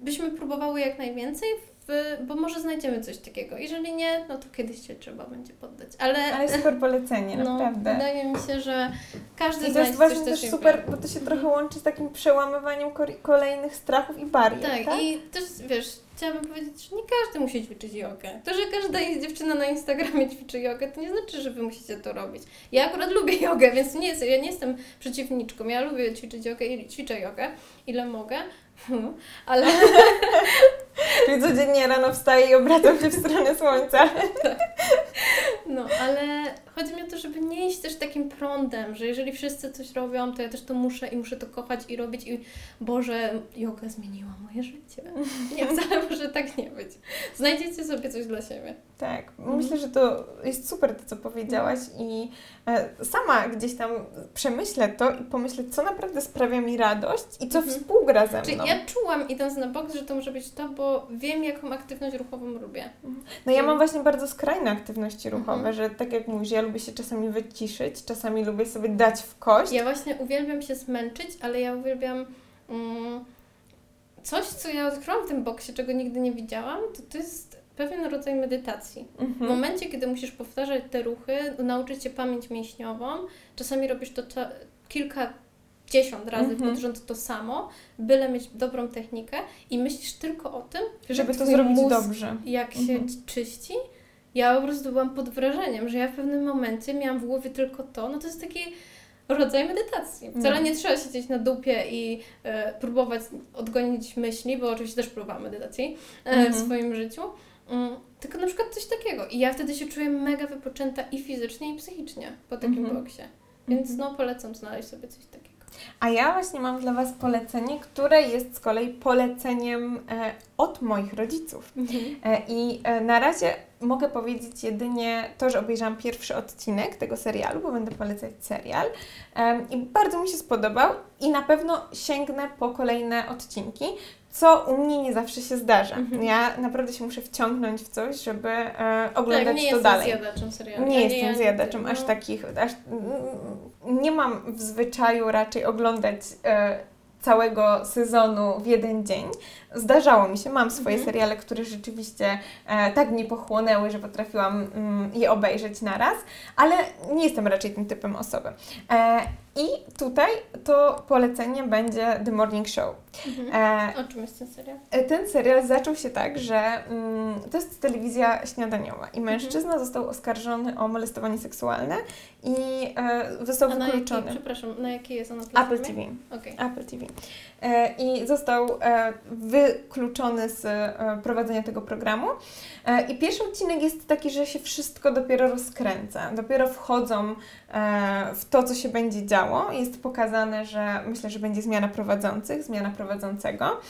byśmy próbowały jak najwięcej, w, bo może znajdziemy coś takiego. Jeżeli nie, no to kiedyś się trzeba będzie poddać. Ale, Ale super polecenie, *laughs* no, naprawdę. Wydaje mi się, że każdy I to jest właśnie też super, bo to się trochę łączy z takim przełamywaniem kolejnych strachów i barier. Tak, tak? i też wiesz, chciałabym powiedzieć, że nie każdy musi ćwiczyć jogę. To, że każda dziewczyna na Instagramie *laughs* ćwiczy jogę, to nie znaczy, że wy musicie to robić. Ja akurat lubię *laughs* jogę, więc nie jest, ja nie jestem przeciwniczką. Ja lubię ćwiczyć jogę i ćwiczę jogę, ile mogę, ale... Czyli codziennie rano wstaję i obracam się w stronę słońca. *laughs* tak. No, ale chodzi mi o to, żeby nie iść też takim prądem, że jeżeli wszyscy coś robią, to ja też to muszę i muszę to kochać i robić i Boże, yoga zmieniła moje życie. Nie, *laughs* wcale może tak nie być. Znajdziecie sobie coś dla siebie. Tak, mhm. myślę, że to jest super to, co powiedziałaś i e, sama gdzieś tam przemyślę to i pomyślę, co naprawdę sprawia mi radość i co mhm. współgra ze mną. Czyli ja czułam idąc na boks, że to może być to, bo wiem, jaką aktywność ruchową lubię. No ja mam właśnie bardzo skrajne aktywności ruchowe, mhm. że tak jak mówisz, ja lubię się czasami wyciszyć, czasami lubię sobie dać w kość. Ja właśnie uwielbiam się zmęczyć, ale ja uwielbiam... Mm, coś, co ja odkryłam w tym boksie, czego nigdy nie widziałam, to to jest pewien rodzaj medytacji. Mhm. W momencie, kiedy musisz powtarzać te ruchy, nauczyć się pamięć mięśniową, czasami robisz to kilka dziesiąt razy mhm. pod rząd to samo, byle mieć dobrą technikę i myślisz tylko o tym, żeby to zrobić dobrze. Jak mhm. się czyści. Ja po prostu byłam pod wrażeniem, że ja w pewnym momencie miałam w głowie tylko to. No to jest taki rodzaj medytacji. Wcale no. nie trzeba siedzieć na dupie i e, próbować odgonić myśli, bo oczywiście też próbowałam medytacji e, mhm. w swoim życiu. Mm, tylko na przykład coś takiego. I ja wtedy się czuję mega wypoczęta i fizycznie, i psychicznie po takim mhm. boksie. Więc mhm. no polecam znaleźć sobie coś takiego. A ja właśnie mam dla Was polecenie, które jest z kolei poleceniem e, od moich rodziców. Mhm. E, I e, na razie mogę powiedzieć jedynie to, że obejrzałam pierwszy odcinek tego serialu, bo będę polecać serial. I bardzo mi się spodobał i na pewno sięgnę po kolejne odcinki co u mnie nie zawsze się zdarza. Mhm. Ja naprawdę się muszę wciągnąć w coś, żeby e, oglądać tak, nie to dalej. Zjadaczem serialu. Nie jestem nie zjadaczem, aż takich, aż, nie mam w zwyczaju raczej oglądać e, całego sezonu w jeden dzień. Zdarzało mi się, mam swoje mhm. seriale, które rzeczywiście e, tak mnie pochłonęły, że potrafiłam mm, je obejrzeć naraz, ale nie jestem raczej tym typem osoby. E, I tutaj to polecenie będzie The Morning Show. Mhm. E, O czym jest ten serial? E, Ten serial zaczął się tak, że mm, to jest telewizja śniadaniowa i mężczyzna został oskarżony o molestowanie seksualne i e, został A na jakiej, wykluczony. przepraszam, na jakiej jest ona Apple? TV. Okej. Apple TV. E, I został e, wykluczony z e, prowadzenia tego programu. E, I pierwszy odcinek jest taki, że się wszystko dopiero rozkręca. Dopiero wchodzą w to, co się będzie działo. Jest pokazane, że myślę, że będzie zmiana prowadzących, zmiana prowadzącego.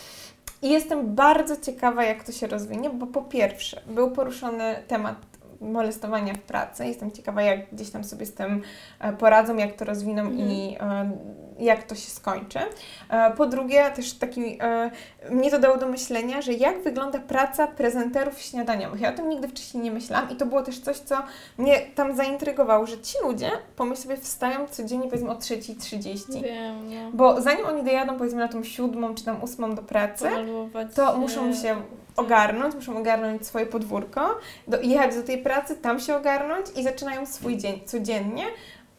I jestem bardzo ciekawa, jak to się rozwinie, bo po pierwsze, był poruszony temat molestowania w pracy. Jestem ciekawa, jak gdzieś tam sobie z tym e, poradzą, jak to rozwiną Mhm. i e, jak to się skończy. E, Po drugie, też taki, mnie to dało do myślenia, że jak wygląda praca prezenterów śniadaniowych. Ja o tym nigdy wcześniej nie myślałam i to było też coś, co mnie tam zaintrygowało, że ci ludzie, pomyśl sobie, wstają codziennie powiedzmy o 3.30. Wiem, no. Bo zanim oni dojadą powiedzmy na tą siódmą czy tam ósmą do pracy, to muszą się ogarnąć, muszą ogarnąć swoje podwórko, do, jechać do tej pracy, tam się ogarnąć i zaczynają swój dzień codziennie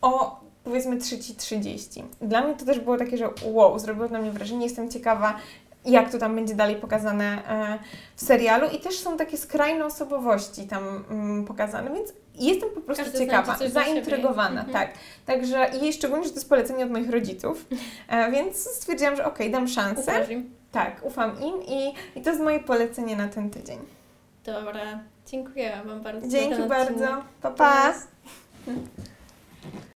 o powiedzmy 3.30. Dla mnie to też było takie, że wow, zrobiło na mnie wrażenie, jestem ciekawa, jak to tam będzie dalej pokazane e, w serialu i też są takie skrajne osobowości tam mm, pokazane, więc jestem po prostu Każdy ciekawa, zaintrygowana, siebie. tak. Także i szczególnie, że to jest polecenie od moich rodziców, e, więc stwierdziłam, że okej, dam szansę. Im. Tak, ufam im i, i to jest moje polecenie na ten tydzień. Dobra, dziękuję Wam bardzo. Dzięki bardzo. Pa, pa.